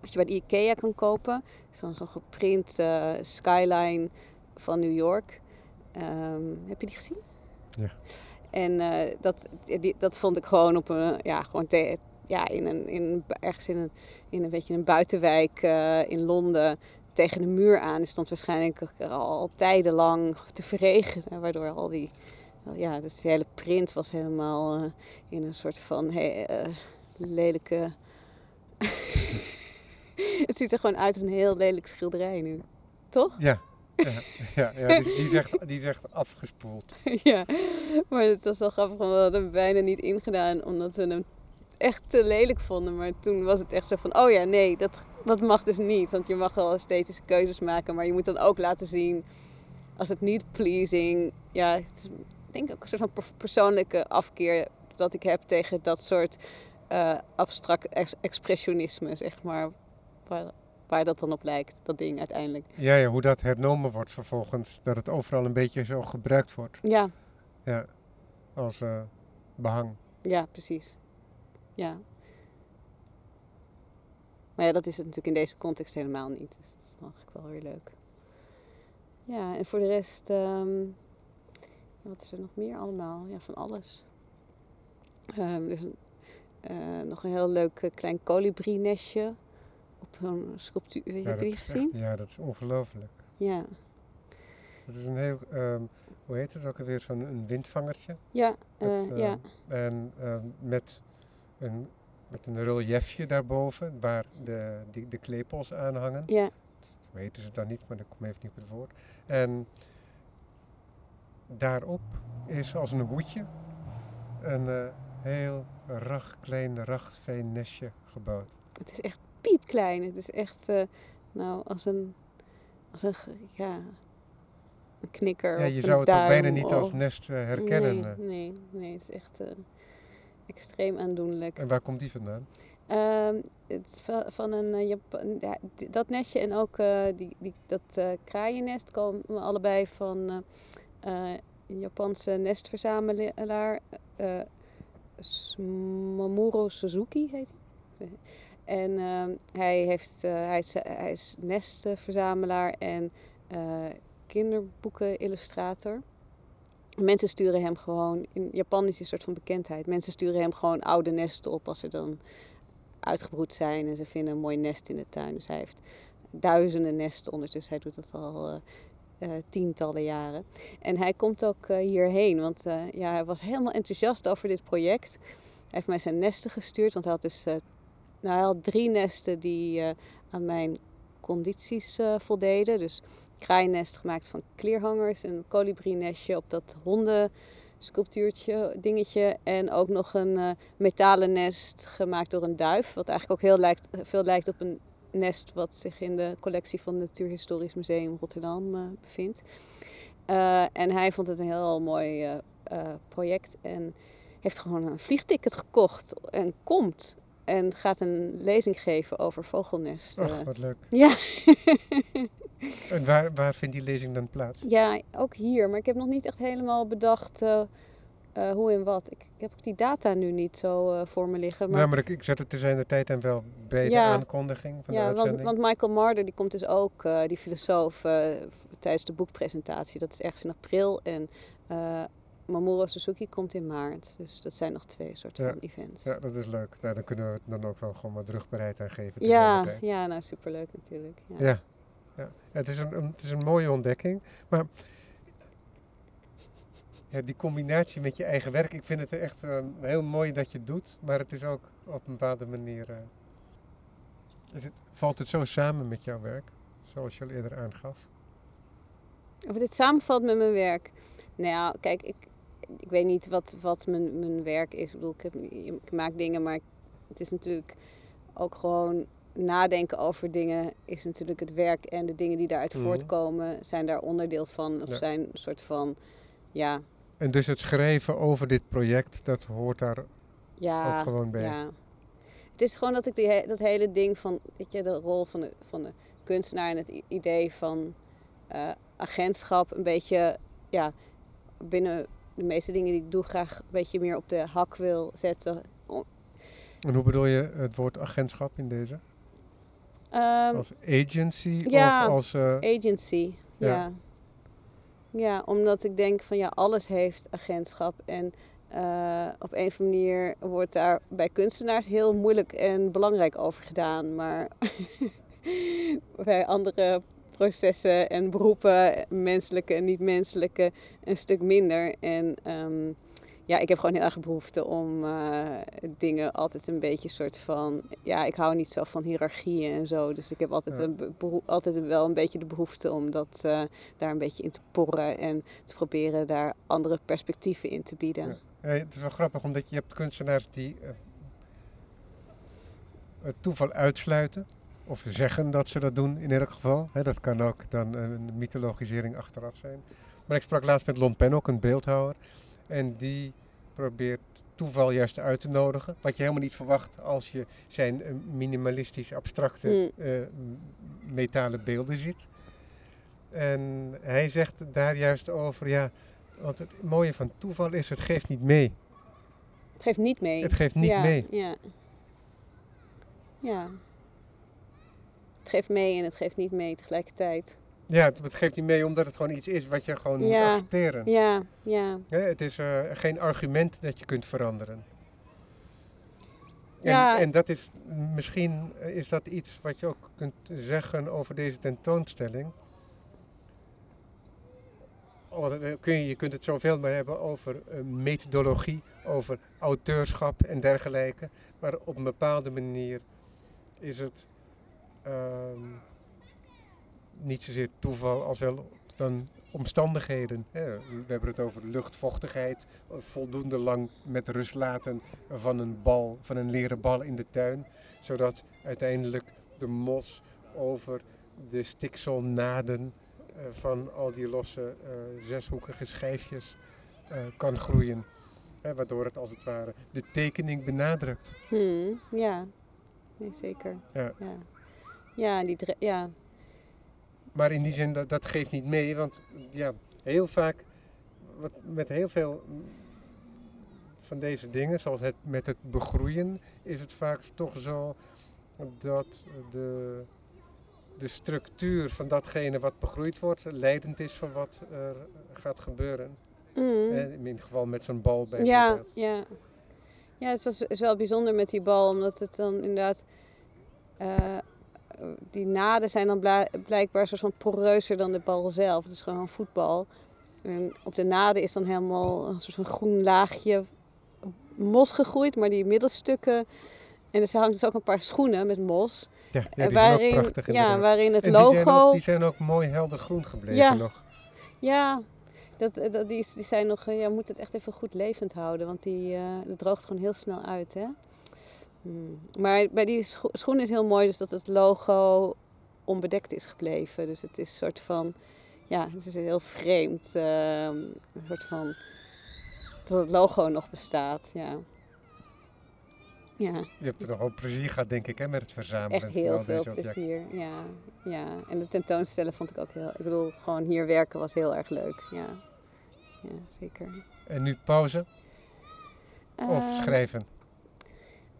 wat je bij de Ikea kan kopen. Zo'n geprint skyline van New York. Ehm, heb je die gezien? Ja. En dat, die, dat vond ik gewoon op een, ja, gewoon te- ja, in een, in, ergens in een, in een beetje een buitenwijk in Londen tegen de muur aan. Het stond waarschijnlijk al tijdenlang te verregenen, waardoor al die, ja, dus die hele print was helemaal eh, in een soort van eh, lelijke. het ziet er gewoon uit als een heel lelijk schilderij nu, toch? Ja, ja, ja, ja die, echt, die afgespoeld. ja, maar het was wel grappig, want we hadden hem bijna niet ingedaan omdat we hem echt te lelijk vonden. Maar toen was het echt zo van, oh ja, nee, dat, dat mag dus niet. Want je mag wel esthetische keuzes maken, maar je moet dan ook laten zien als het niet pleasing. Ja, het is denk ik ook een soort van per- persoonlijke afkeer dat ik heb tegen dat soort eh, abstract ex- expressionisme, zeg maar. Waar, waar dat dan op lijkt, dat ding uiteindelijk. Ja, ja, hoe dat hernomen wordt vervolgens. Dat het overal een beetje zo gebruikt wordt. Ja, Ja, als eh, behang. Ja, precies. Ja. Maar ja, dat is het natuurlijk in deze context helemaal niet. Dus dat is eigenlijk wel weer leuk. Ja, en voor de rest, ehm, wat is er nog meer allemaal? Ja, van alles. Is een, eh, nog een heel leuk eh, klein kolibrie-nestje op zo'n sculptuur. Weet Ja, heb je die dat is gezien? echt- ja, dat is ongelooflijk. Ja. Het is een heel, ehm, hoe heet het ook alweer, zo'n windvangertje. Ja, Het, ja. En met, een, met een reliefje daarboven, waar de, die, de klepels aan hangen. ja. Zo heten ze dan niet, maar dat komt even niet op het woord. En daarop is als een hoedje een eh, heel rag, klein, rachtfijn nestje gebouwd. Het is echt piepklein. Het is echt, eh, nou, als een, als een, ja, een knikker Ja, of je zou het ook bijna duim niet als nest eh, herkennen. Nee, nee, nee, het is echt extreem aandoenlijk. En waar komt die vandaan? Ehm, het van een eh, Japan, ja, dat nestje en ook eh, die, die, dat eh kraaiennest komen allebei van een Japanse nestverzamelaar. Mamoru Suzuki heet hij. En ehm, hij, heeft, hij, is, hij is nestverzamelaar en kinderboekenillustrator. Mensen sturen hem gewoon, in Japan is een soort van bekendheid. Mensen sturen hem gewoon oude nesten op als ze dan uitgebroed zijn en ze vinden een mooi nest in de tuin. Dus hij heeft duizenden nesten ondertussen. Hij doet dat al eh, eh, tientallen jaren. En hij komt ook eh, hierheen, want ja, hij was helemaal enthousiast over dit project. Hij heeft mij zijn nesten gestuurd, want hij had dus nou, hij had drie nesten die aan mijn condities voldeden. Dus kraainest gemaakt van kleerhangers, een kolibrie-nestje op dat hondensculptuurtje dingetje en ook nog een eh, metalen nest gemaakt door een duif, wat eigenlijk ook heel lijkt, veel lijkt op een nest wat zich in de collectie van het Natuurhistorisch Museum Rotterdam eh, bevindt. Eh, en hij vond het een heel mooi project en heeft gewoon een vliegticket gekocht en komt en gaat een lezing geven over vogelnesten. Ach, wat leuk. Ja. En waar, waar vindt die lezing dan plaats? Ja, ook hier. Maar ik heb nog niet echt helemaal bedacht eh, eh, hoe en wat. Ik, ik heb ook die data nu niet zo eh, voor me liggen. Maar, Nou, maar ik, ik zet het te zijn de tijd en wel bij Ja. de aankondiging van de ja, want, uitzending. want Michael Marder die komt dus ook, die filosoof, tijdens de boekpresentatie. Dat is ergens in april. En Mamoru Suzuki komt in maart. Dus dat zijn nog twee soorten Ja. van events. Ja, dat is leuk. Nou, dan kunnen we het dan ook wel gewoon wat rugbereid aan geven. ja, de ja, nou superleuk natuurlijk. Ja. Ja. Ja. Het, is een, het is een mooie ontdekking. Maar ja, die combinatie met je eigen werk, ik vind het echt eh, heel mooi dat je het doet. Maar het is ook op een bepaalde manier. eh, het, valt het zo samen met jouw werk, zoals je al eerder aangaf? Of dit samenvalt met mijn werk. Nou ja, kijk, ik, ik weet niet wat, wat mijn, mijn werk is. Ik bedoel, ik maak dingen, maar het is natuurlijk ook gewoon nadenken over dingen is natuurlijk het werk en de dingen die daaruit Mhm. voortkomen zijn daar onderdeel van of Ja. zijn een soort van ja, En dus het schrijven over dit project, dat hoort daar ja, ook gewoon bij. ja. Het is gewoon dat ik die, he- dat hele ding van, weet je, de rol van de, van de kunstenaar en het idee van eh, agentschap een beetje, ja, binnen de meeste dingen die ik doe graag een beetje meer op de hak wil zetten. En hoe bedoel je het woord agentschap in deze? Ehm, Als agency ja. of als... eh, agency, Ja. ja. ja. omdat ik denk van ja, alles heeft agentschap. En eh, op een of andere manier wordt daar bij kunstenaars heel moeilijk en belangrijk over gedaan. Maar bij andere processen en beroepen, menselijke en niet-menselijke, een stuk minder. En ehm, ja, ik heb gewoon heel erg behoefte om eh, dingen altijd een beetje soort van... Ja, ik hou niet zo van hiërarchieën en zo. Dus ik heb altijd, Ja. een altijd wel een beetje de behoefte om dat, eh, daar een beetje in te porren. En te proberen daar andere perspectieven in te bieden. Ja. Ja, het is wel grappig, omdat je hebt kunstenaars die eh, het toeval uitsluiten. Of zeggen dat ze dat doen in elk geval. Dat kan ook dan een mythologisering achteraf zijn. Maar ik sprak laatst met Lon Pen, ook een beeldhouwer. En die probeert toeval juist uit te nodigen. Wat je helemaal niet verwacht als je zijn eh, minimalistisch abstracte Hmm. eh, m- metalen beelden ziet. En hij zegt daar juist over, ja, want het mooie van toeval is, het geeft niet mee. Het geeft niet mee. Het geeft niet ja, mee. Ja. ja. Het geeft mee en het geeft niet mee tegelijkertijd. Ja, het, geeft niet mee omdat het gewoon iets is wat je gewoon moet accepteren. Ja, ja. Het is eh, geen argument dat je kunt veranderen. En, Ja. en dat is misschien is dat iets wat je ook kunt zeggen over deze tentoonstelling. Eh, kun je, je kunt het zoveel maar hebben over eh, methodologie, over auteurschap en dergelijke. Maar op een bepaalde manier is het ehm, niet zozeer toeval als wel dan omstandigheden. Hè. We hebben het over luchtvochtigheid, voldoende lang met rust laten van een bal, van een leren bal in de tuin, zodat uiteindelijk de mos over de stikselnaden eh, van al die losse eh, zeshoekige schijfjes eh, kan groeien. Hè, waardoor het als het ware de tekening benadrukt. Hmm, ja. Nee, zeker. Ja. Ja, ja, die ja. Maar in die zin, dat, dat geeft niet mee, want ja, heel vaak, wat, met heel veel van deze dingen, zoals het met het begroeien, is het vaak toch zo dat de, de structuur van datgene wat begroeid wordt, leidend is voor wat er gaat gebeuren. Mm. Hè, In ieder geval met zo'n bal Ja, bijvoorbeeld. ja. Ja, het was, is wel bijzonder met die bal, omdat het dan inderdaad... eh, die naden zijn dan blijkbaar soort van poreuzer dan de bal zelf. Het is gewoon een voetbal. En op de naden is dan helemaal een soort van groen laagje mos gegroeid, maar die middelstukken... En er hangt dus ook een paar schoenen met mos. Ja, ja, eh, die zijn ook prachtig ja, waarin het En die zijn, logo... ook, die zijn ook mooi helder groen gebleven Ja. nog. Ja, dat, dat, die, die zijn nog, eh, ja, moet het echt even goed levend houden, want die, eh, dat droogt gewoon heel snel uit. Hè? Hmm. Maar bij die scho- schoen is heel mooi dus dat het logo onbedekt is gebleven. Dus het is een soort van, ja, het is heel vreemd. eh, een soort van, dat het logo nog bestaat, ja. Ja, Je hebt er nogal plezier gehad, denk ik, hè, met het verzamelen. echt heel veel plezier. Ja, ja, en de tentoonstellen vond ik ook heel, ik bedoel, gewoon hier werken was heel erg leuk. Ja, ja zeker. En nu pauze of Ehm, schrijven?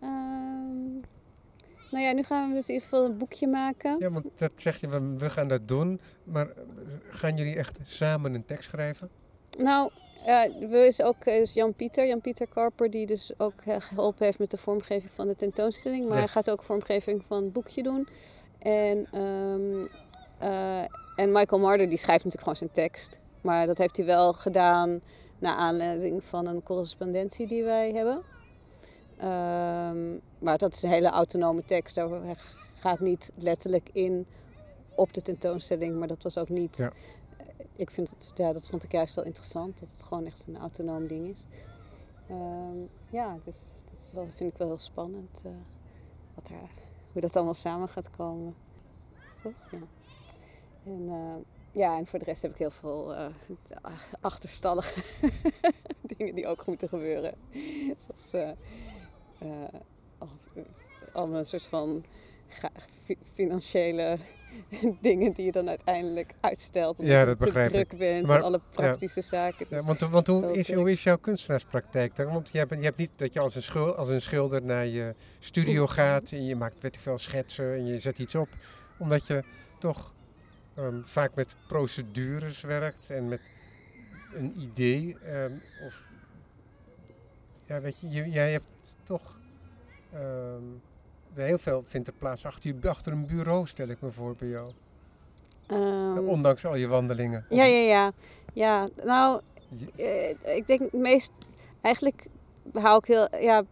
Ehm, nou ja, nu gaan we dus in ieder geval een boekje maken. Ja, want dat zeg je, we, we gaan dat doen. Maar eh, gaan jullie echt samen een tekst schrijven? Nou, eh we is ook eh, is Jan-Pieter, Jan-Pieter Karper, die dus ook eh, geholpen heeft met de vormgeving van de tentoonstelling. Maar Ja. hij gaat ook vormgeving van het boekje doen. En, ehm, eh, en Michael Marder, die schrijft natuurlijk gewoon zijn tekst. Maar dat heeft hij wel gedaan naar aanleiding van een correspondentie die wij hebben. Ehm, maar dat is een hele autonome tekst. Daar gaat niet letterlijk in op de tentoonstelling. Maar dat was ook niet... Ja. Ik vind het, ja, dat vond ik juist wel interessant. Dat het gewoon echt een autonoom ding is. Ehm, ja, dus dat is wel, vind ik wel heel spannend. eh, wat er, hoe dat allemaal samen gaat komen. Toch? Ja. En, eh, ja, en voor de rest heb ik heel veel eh, achterstallige dingen die ook moeten gebeuren. Zoals al- allemaal een soort van financiële dingen die je dan uiteindelijk uitstelt. Omdat Ja, je dat te druk bent Maar- en alle praktische zaken. Ja, want want hoe, is, druk. hoe is jouw kunstenaarspraktijk dan? Want je hebt, je hebt niet dat je als een, schil, als een schilder naar je studio gaat en je maakt weet ik veel schetsen en je zet iets op. Omdat je toch ehm, vaak met procedures werkt en met een idee. ehm, of, ja, weet je, je- jij hebt toch... ehm, heel veel vindt er plaats achter, je, achter een bureau, stel ik me voor bij jou. Ehm, Ondanks al je wandelingen. Ja, ja, ja. Ja, nou, je- Eh, ik denk het meest, eigenlijk hou ik heel, ja,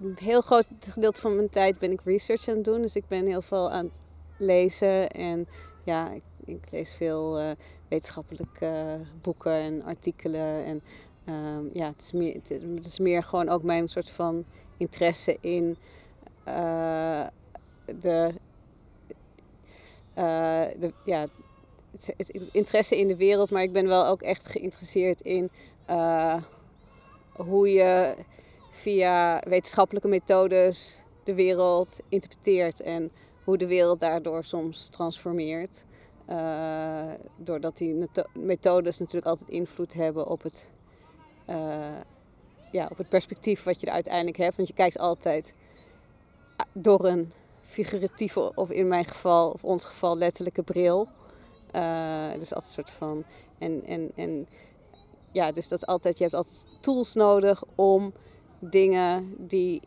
een heel groot gedeelte van mijn tijd ben ik research aan het doen. Dus ik ben heel veel aan het lezen en ja, ik, ik lees veel eh, wetenschappelijke eh, boeken en artikelen. En ehm, ja, het is, meer, het, is- meer gewoon ook mijn soort van interesse in eh, de, eh, de, ja, het interesse in de wereld, maar ik ben wel ook echt geïnteresseerd in eh, hoe je via wetenschappelijke methodes de wereld interpreteert en hoe de wereld daardoor soms transformeert. Doordat die methodes natuurlijk altijd invloed hebben op het, ja, op het perspectief wat je er uiteindelijk hebt. Want je kijkt altijd ah, door een figuratieve, of in mijn geval, of ons geval, letterlijke bril. Eh, dus altijd een soort van. En, en, en ja, dus dat is altijd, je hebt altijd tools nodig om dingen die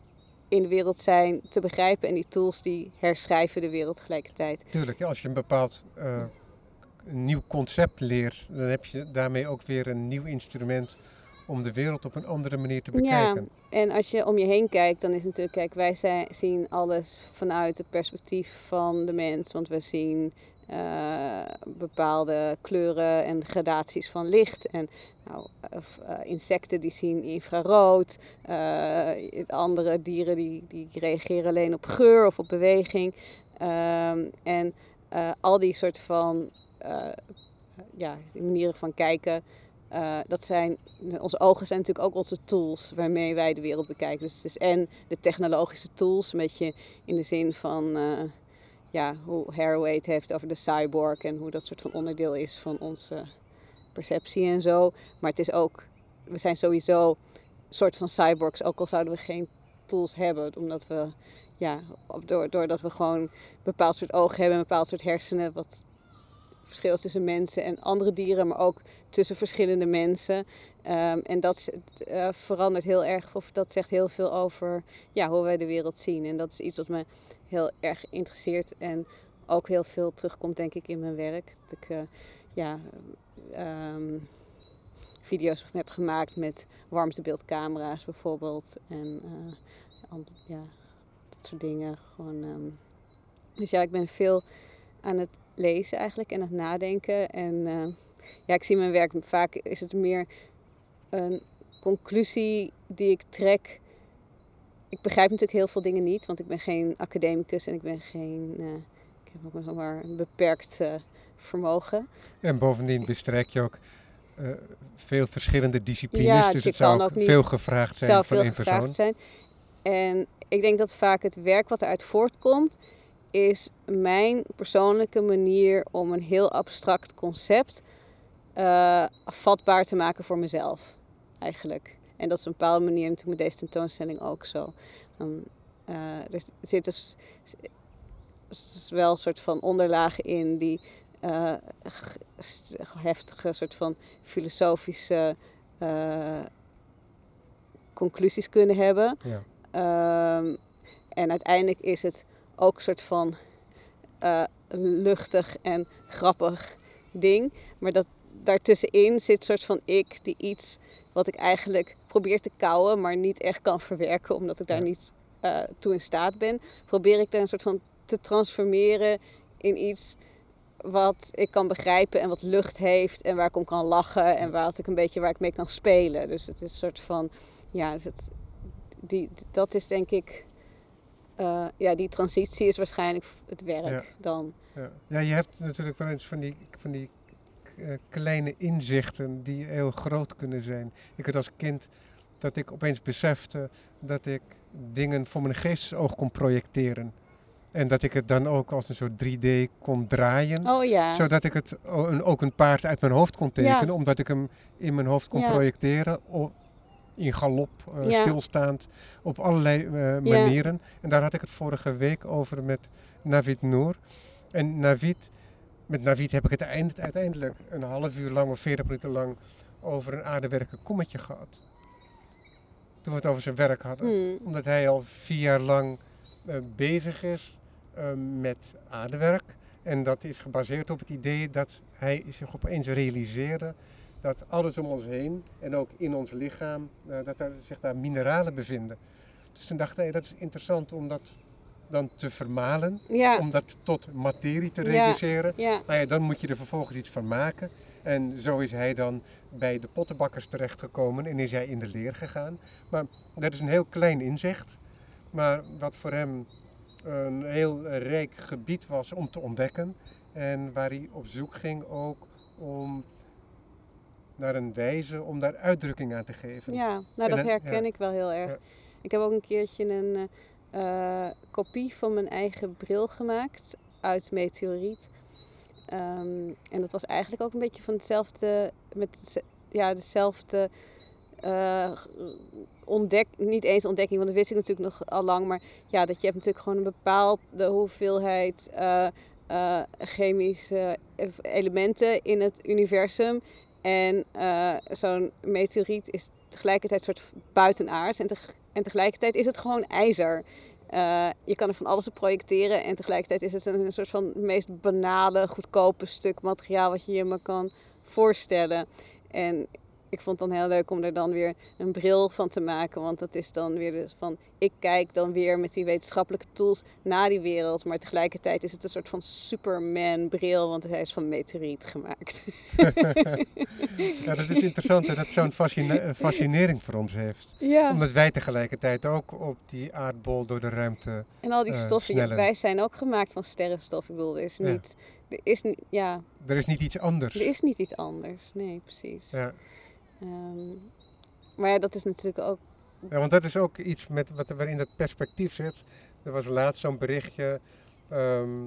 in de wereld zijn te begrijpen. En die tools die herschrijven de wereld tegelijkertijd. Tuurlijk, als je een bepaald eh, nieuw concept leert, dan heb je daarmee ook weer een nieuw instrument om de wereld op een andere manier te bekijken. Ja, en als je om je heen kijkt, dan is natuurlijk, kijk, wij zijn, zien alles vanuit het perspectief van de mens. Want we zien eh, bepaalde kleuren en gradaties van licht. En nou, of, eh, insecten die zien infrarood. eh, andere dieren die, die reageren alleen op geur of op beweging. Ehm, en al die soort van ja, manieren van kijken. Eh, dat zijn, onze ogen zijn natuurlijk ook onze tools waarmee wij de wereld bekijken. Dus het is en de technologische tools, een beetje in de zin van eh, ja, hoe Haraway het heeft over de cyborg en hoe dat soort van onderdeel is van onze perceptie en zo. Maar het is ook, we zijn sowieso een soort van cyborgs, ook al zouden we geen tools hebben, omdat we, ja, door, doordat we gewoon een bepaald soort ogen hebben, een bepaald soort hersenen, wat verschil tussen mensen en andere dieren, maar ook tussen verschillende mensen. Ehm, en dat eh, verandert heel erg, of dat zegt heel veel over ja, hoe wij de wereld zien. En dat is iets wat me heel erg interesseert en ook heel veel terugkomt, denk ik, in mijn werk. Dat ik eh, ja, ehm, video's heb gemaakt met warmtebeeldcamera's bijvoorbeeld. En eh, ja, dat soort dingen. Gewoon, ehm. Dus ja, ik ben veel aan het lezen eigenlijk en het nadenken. En eh, ja, ik zie mijn werk vaak is het meer een conclusie die ik trek. Ik begrijp natuurlijk heel veel dingen niet, want ik ben geen academicus en ik ben geen. eh, ik heb ook nog maar een beperkt eh, vermogen. En bovendien bestrijk je ook veel verschillende disciplines, Ja, dus het zou ook veel gevraagd zijn van veel één persoon. zijn. En ik denk dat vaak het werk wat eruit voortkomt, is mijn persoonlijke manier om een heel abstract concept eh, vatbaar te maken voor mezelf, eigenlijk. En dat is op een bepaalde manier natuurlijk met deze tentoonstelling ook zo. Eh, er zit dus wel een soort van onderlagen in die eh, heftige soort van filosofische conclusies kunnen hebben. Ja. Ehm, en uiteindelijk is het ook een soort van eh, luchtig en grappig ding. Maar dat daartussenin zit een soort van ik die iets wat ik eigenlijk probeer te kouwen, maar niet echt kan verwerken, omdat ik daar niet eh, toe in staat ben. Probeer ik daar een soort van te transformeren in iets wat ik kan begrijpen en wat lucht heeft en waar ik om kan lachen en waar ik een beetje waar ik mee kan spelen. Dus het is een soort van, ja, dus het, die, dat is denk ik, eh, ja, die transitie is waarschijnlijk het werk Ja. dan. Ja. ja, je hebt natuurlijk wel eens van die, van die eh, kleine inzichten die heel groot kunnen zijn. Ik had als kind dat ik opeens besefte dat ik dingen voor mijn geestesoog kon projecteren. En dat ik het dan ook als een soort 3D kon draaien. Oh ja. Zodat ik het ook een paard uit mijn hoofd kon Ja. tekenen. Omdat ik hem in mijn hoofd kon Ja. projecteren. In galop, eh, Ja. stilstaand. Op allerlei eh, manieren. En daar had ik het vorige week over met Navid Noor. En Navid, met Navid heb ik het eind- uiteindelijk een half uur lang of 40 minuten lang over een aardewerken kommetje gehad. Toen we het over zijn werk hadden Hmm. omdat hij al vier jaar lang eh, bezig is met aardewerk. En dat is gebaseerd op het idee dat hij zich opeens realiseerde dat alles om ons heen en ook in ons lichaam, eh, dat er zich daar mineralen bevinden. Dus toen dacht hij, dat is interessant om dat dan te vermalen, Ja. om dat tot materie te Ja. reduceren. Ja. Nou ja, dan moet je er vervolgens iets van maken. En zo is hij dan bij de pottenbakkers terechtgekomen en is hij in de leer gegaan. Maar dat is een heel klein inzicht, maar wat voor hem een heel rijk gebied was om te ontdekken. En waar hij op zoek ging ook om naar een wijze om daar uitdrukking aan te geven. Ja, nou dat herken ja. ik wel heel erg. Ja. Ik heb ook een keertje een eh, kopie van mijn eigen bril gemaakt uit meteoriet. Ehm, en dat was eigenlijk ook een beetje van hetzelfde, met ja, dezelfde eh, ontdek, niet eens ontdekking, want dat wist ik natuurlijk nog al lang, maar ja, dat je hebt natuurlijk gewoon een bepaalde hoeveelheid eh, chemische elementen in het universum. En eh, zo'n meteoriet is tegelijkertijd een soort buitenaards en, en tegelijkertijd is het gewoon ijzer. Eh, je kan er van alles op projecteren en tegelijkertijd is het een, een soort van meest banale, goedkope stuk materiaal wat je je maar kan voorstellen. En ik vond het dan heel leuk om er dan weer een bril van te maken, want dat is dan weer dus van, ik kijk dan weer met die wetenschappelijke tools naar die wereld, maar tegelijkertijd is het een soort van Superman bril, want hij is van meteoriet gemaakt. Ja, dat is interessant dat het zo'n fascina- fascinering voor ons heeft. Ja. Omdat wij tegelijkertijd ook op die aardbol door de ruimte En al die eh, stoffen, ja, wij zijn ook gemaakt van sterrenstof. Ik bedoel, er is Ja. niet, er is, ja, Er is niet iets anders. er is niet iets anders. Nee, precies. Ja. Ehm, maar ja, dat is natuurlijk ook, ja, want dat is ook iets met, wat, waarin dat perspectief zit. Er was laatst zo'n berichtje ehm,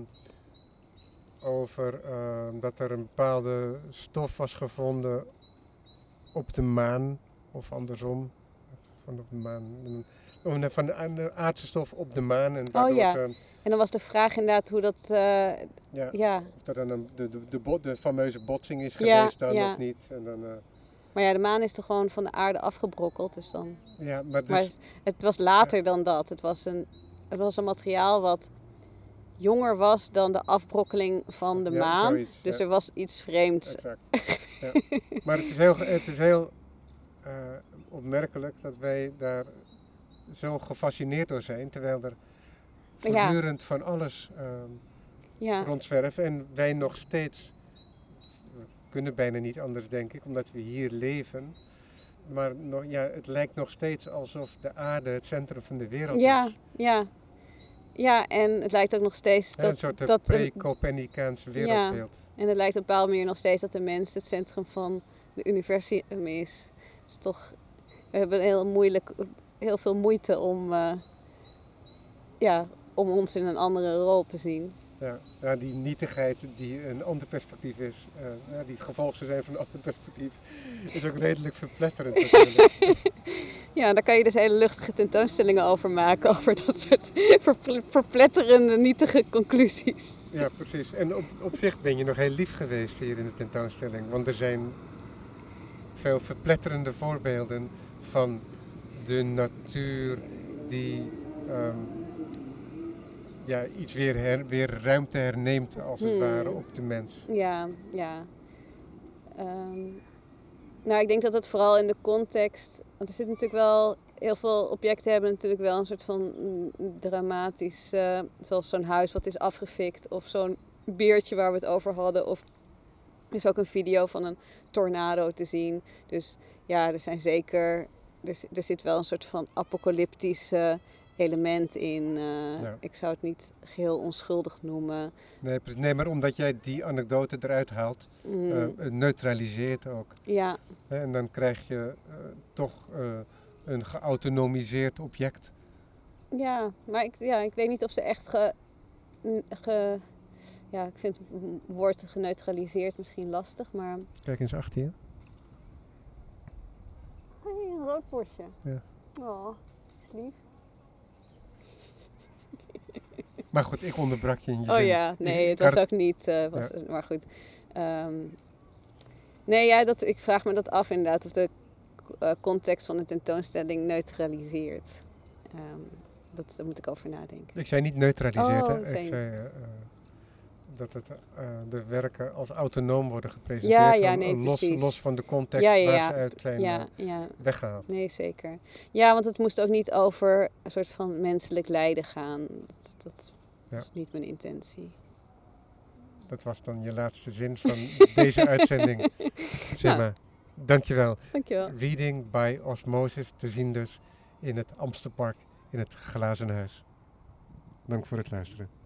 over ehm, dat er een bepaalde stof was gevonden op de maan, of andersom, van op de maan. Van de, aardse stof op de maan. En Oh ja. ze, en dan was de vraag inderdaad hoe dat, eh, ja, ja. of dat dan een, de, de, de, de fameuze botsing is Ja, geweest dan of niet. En dan, eh, Maar ja, de maan is toch gewoon van de aarde afgebrokkeld. Dus dan, ja, maar, dus, maar het was later dan dat. Het was, een, het was een materiaal wat jonger was dan de afbrokkeling van de Ja, maan. zoiets, dus ja. er was iets vreemds. Exact. Maar het is heel, het is heel eh, opmerkelijk dat wij daar zo gefascineerd door zijn, terwijl er voortdurend van alles Ja, rondzwerven en wij nog steeds, kunnen bijna niet anders denk ik, omdat we hier leven, maar nog, ja, het lijkt nog steeds alsof de aarde het centrum van de wereld ja, is. ja. Ja, en het lijkt ook nog steeds Hè, een dat, soort dat pre-Copernicaanse wereldbeeld. En het lijkt op een bepaalde manier nog steeds dat de mens het centrum van de universum is. is toch, we hebben heel, moeilijk, heel veel moeite om, eh, ja, om ons in een andere rol te zien. Ja, ja, die nietigheid die een ander perspectief is, eh, ja, die het gevolg zou zijn van een ander perspectief, is ook redelijk verpletterend. Ja, daar kan je dus hele luchtige tentoonstellingen over maken. Over dat soort verple- verpletterende, nietige conclusies. ja, precies. En op, op zich ben je nog heel lief geweest hier in de tentoonstelling, want er zijn veel verpletterende voorbeelden van de natuur die ehm, ja, iets weer, her- weer ruimte herneemt als het Hmm. ware op de mens. Ja, ja. Ehm, nou, ik denk dat het vooral in de context. Want er zit natuurlijk wel. Heel veel objecten hebben natuurlijk wel een soort van mm, dramatisch. eh, zoals zo'n huis wat is afgefikt. Of zo'n beertje waar we het over hadden. Of er is ook een video van een tornado te zien. Dus ja, er zijn zeker. Er, er zit wel een soort van apocalyptisch eh, element in. eh, Ja. Ik zou het niet geheel onschuldig noemen. Nee, nee, maar omdat jij die anekdote eruit haalt, Mm, eh, neutraliseert ook. ja, En dan krijg je eh, toch een geautonomiseerd object. Ja, maar ik, ja, ik weet niet of ze echt ge, ge, ja, ik vind het woord geneutraliseerd misschien lastig, maar... Kijk eens achter je. Hey, een rood bosje. Ja. Oh, is lief. Maar goed, ik onderbrak je in je Oh zin. ja, nee, het was ook niet. eh, was, Maar goed. Ehm, nee, ja, dat, ik vraag me dat af inderdaad. Of de eh, context van de tentoonstelling neutraliseert. Ehm, dat, daar moet ik over nadenken. Ik zei niet neutraliseerd, Oh, hè. Ik zei eh, dat het, de werken als autonoom worden gepresenteerd. Ja, ja, nee, los, los van de context Ja, waar ze uit zijn eh, weggehaald. nee, zeker. Ja, want het moest ook niet over een soort van menselijk lijden gaan. Dat, dat Ja. was niet mijn intentie. Dat was dan je laatste zin van deze uitzending. Simma, dankjewel. Dankjewel. Reading by Osmosis te zien dus in het Amstelpark in het Glazen Huis. Dank voor het luisteren.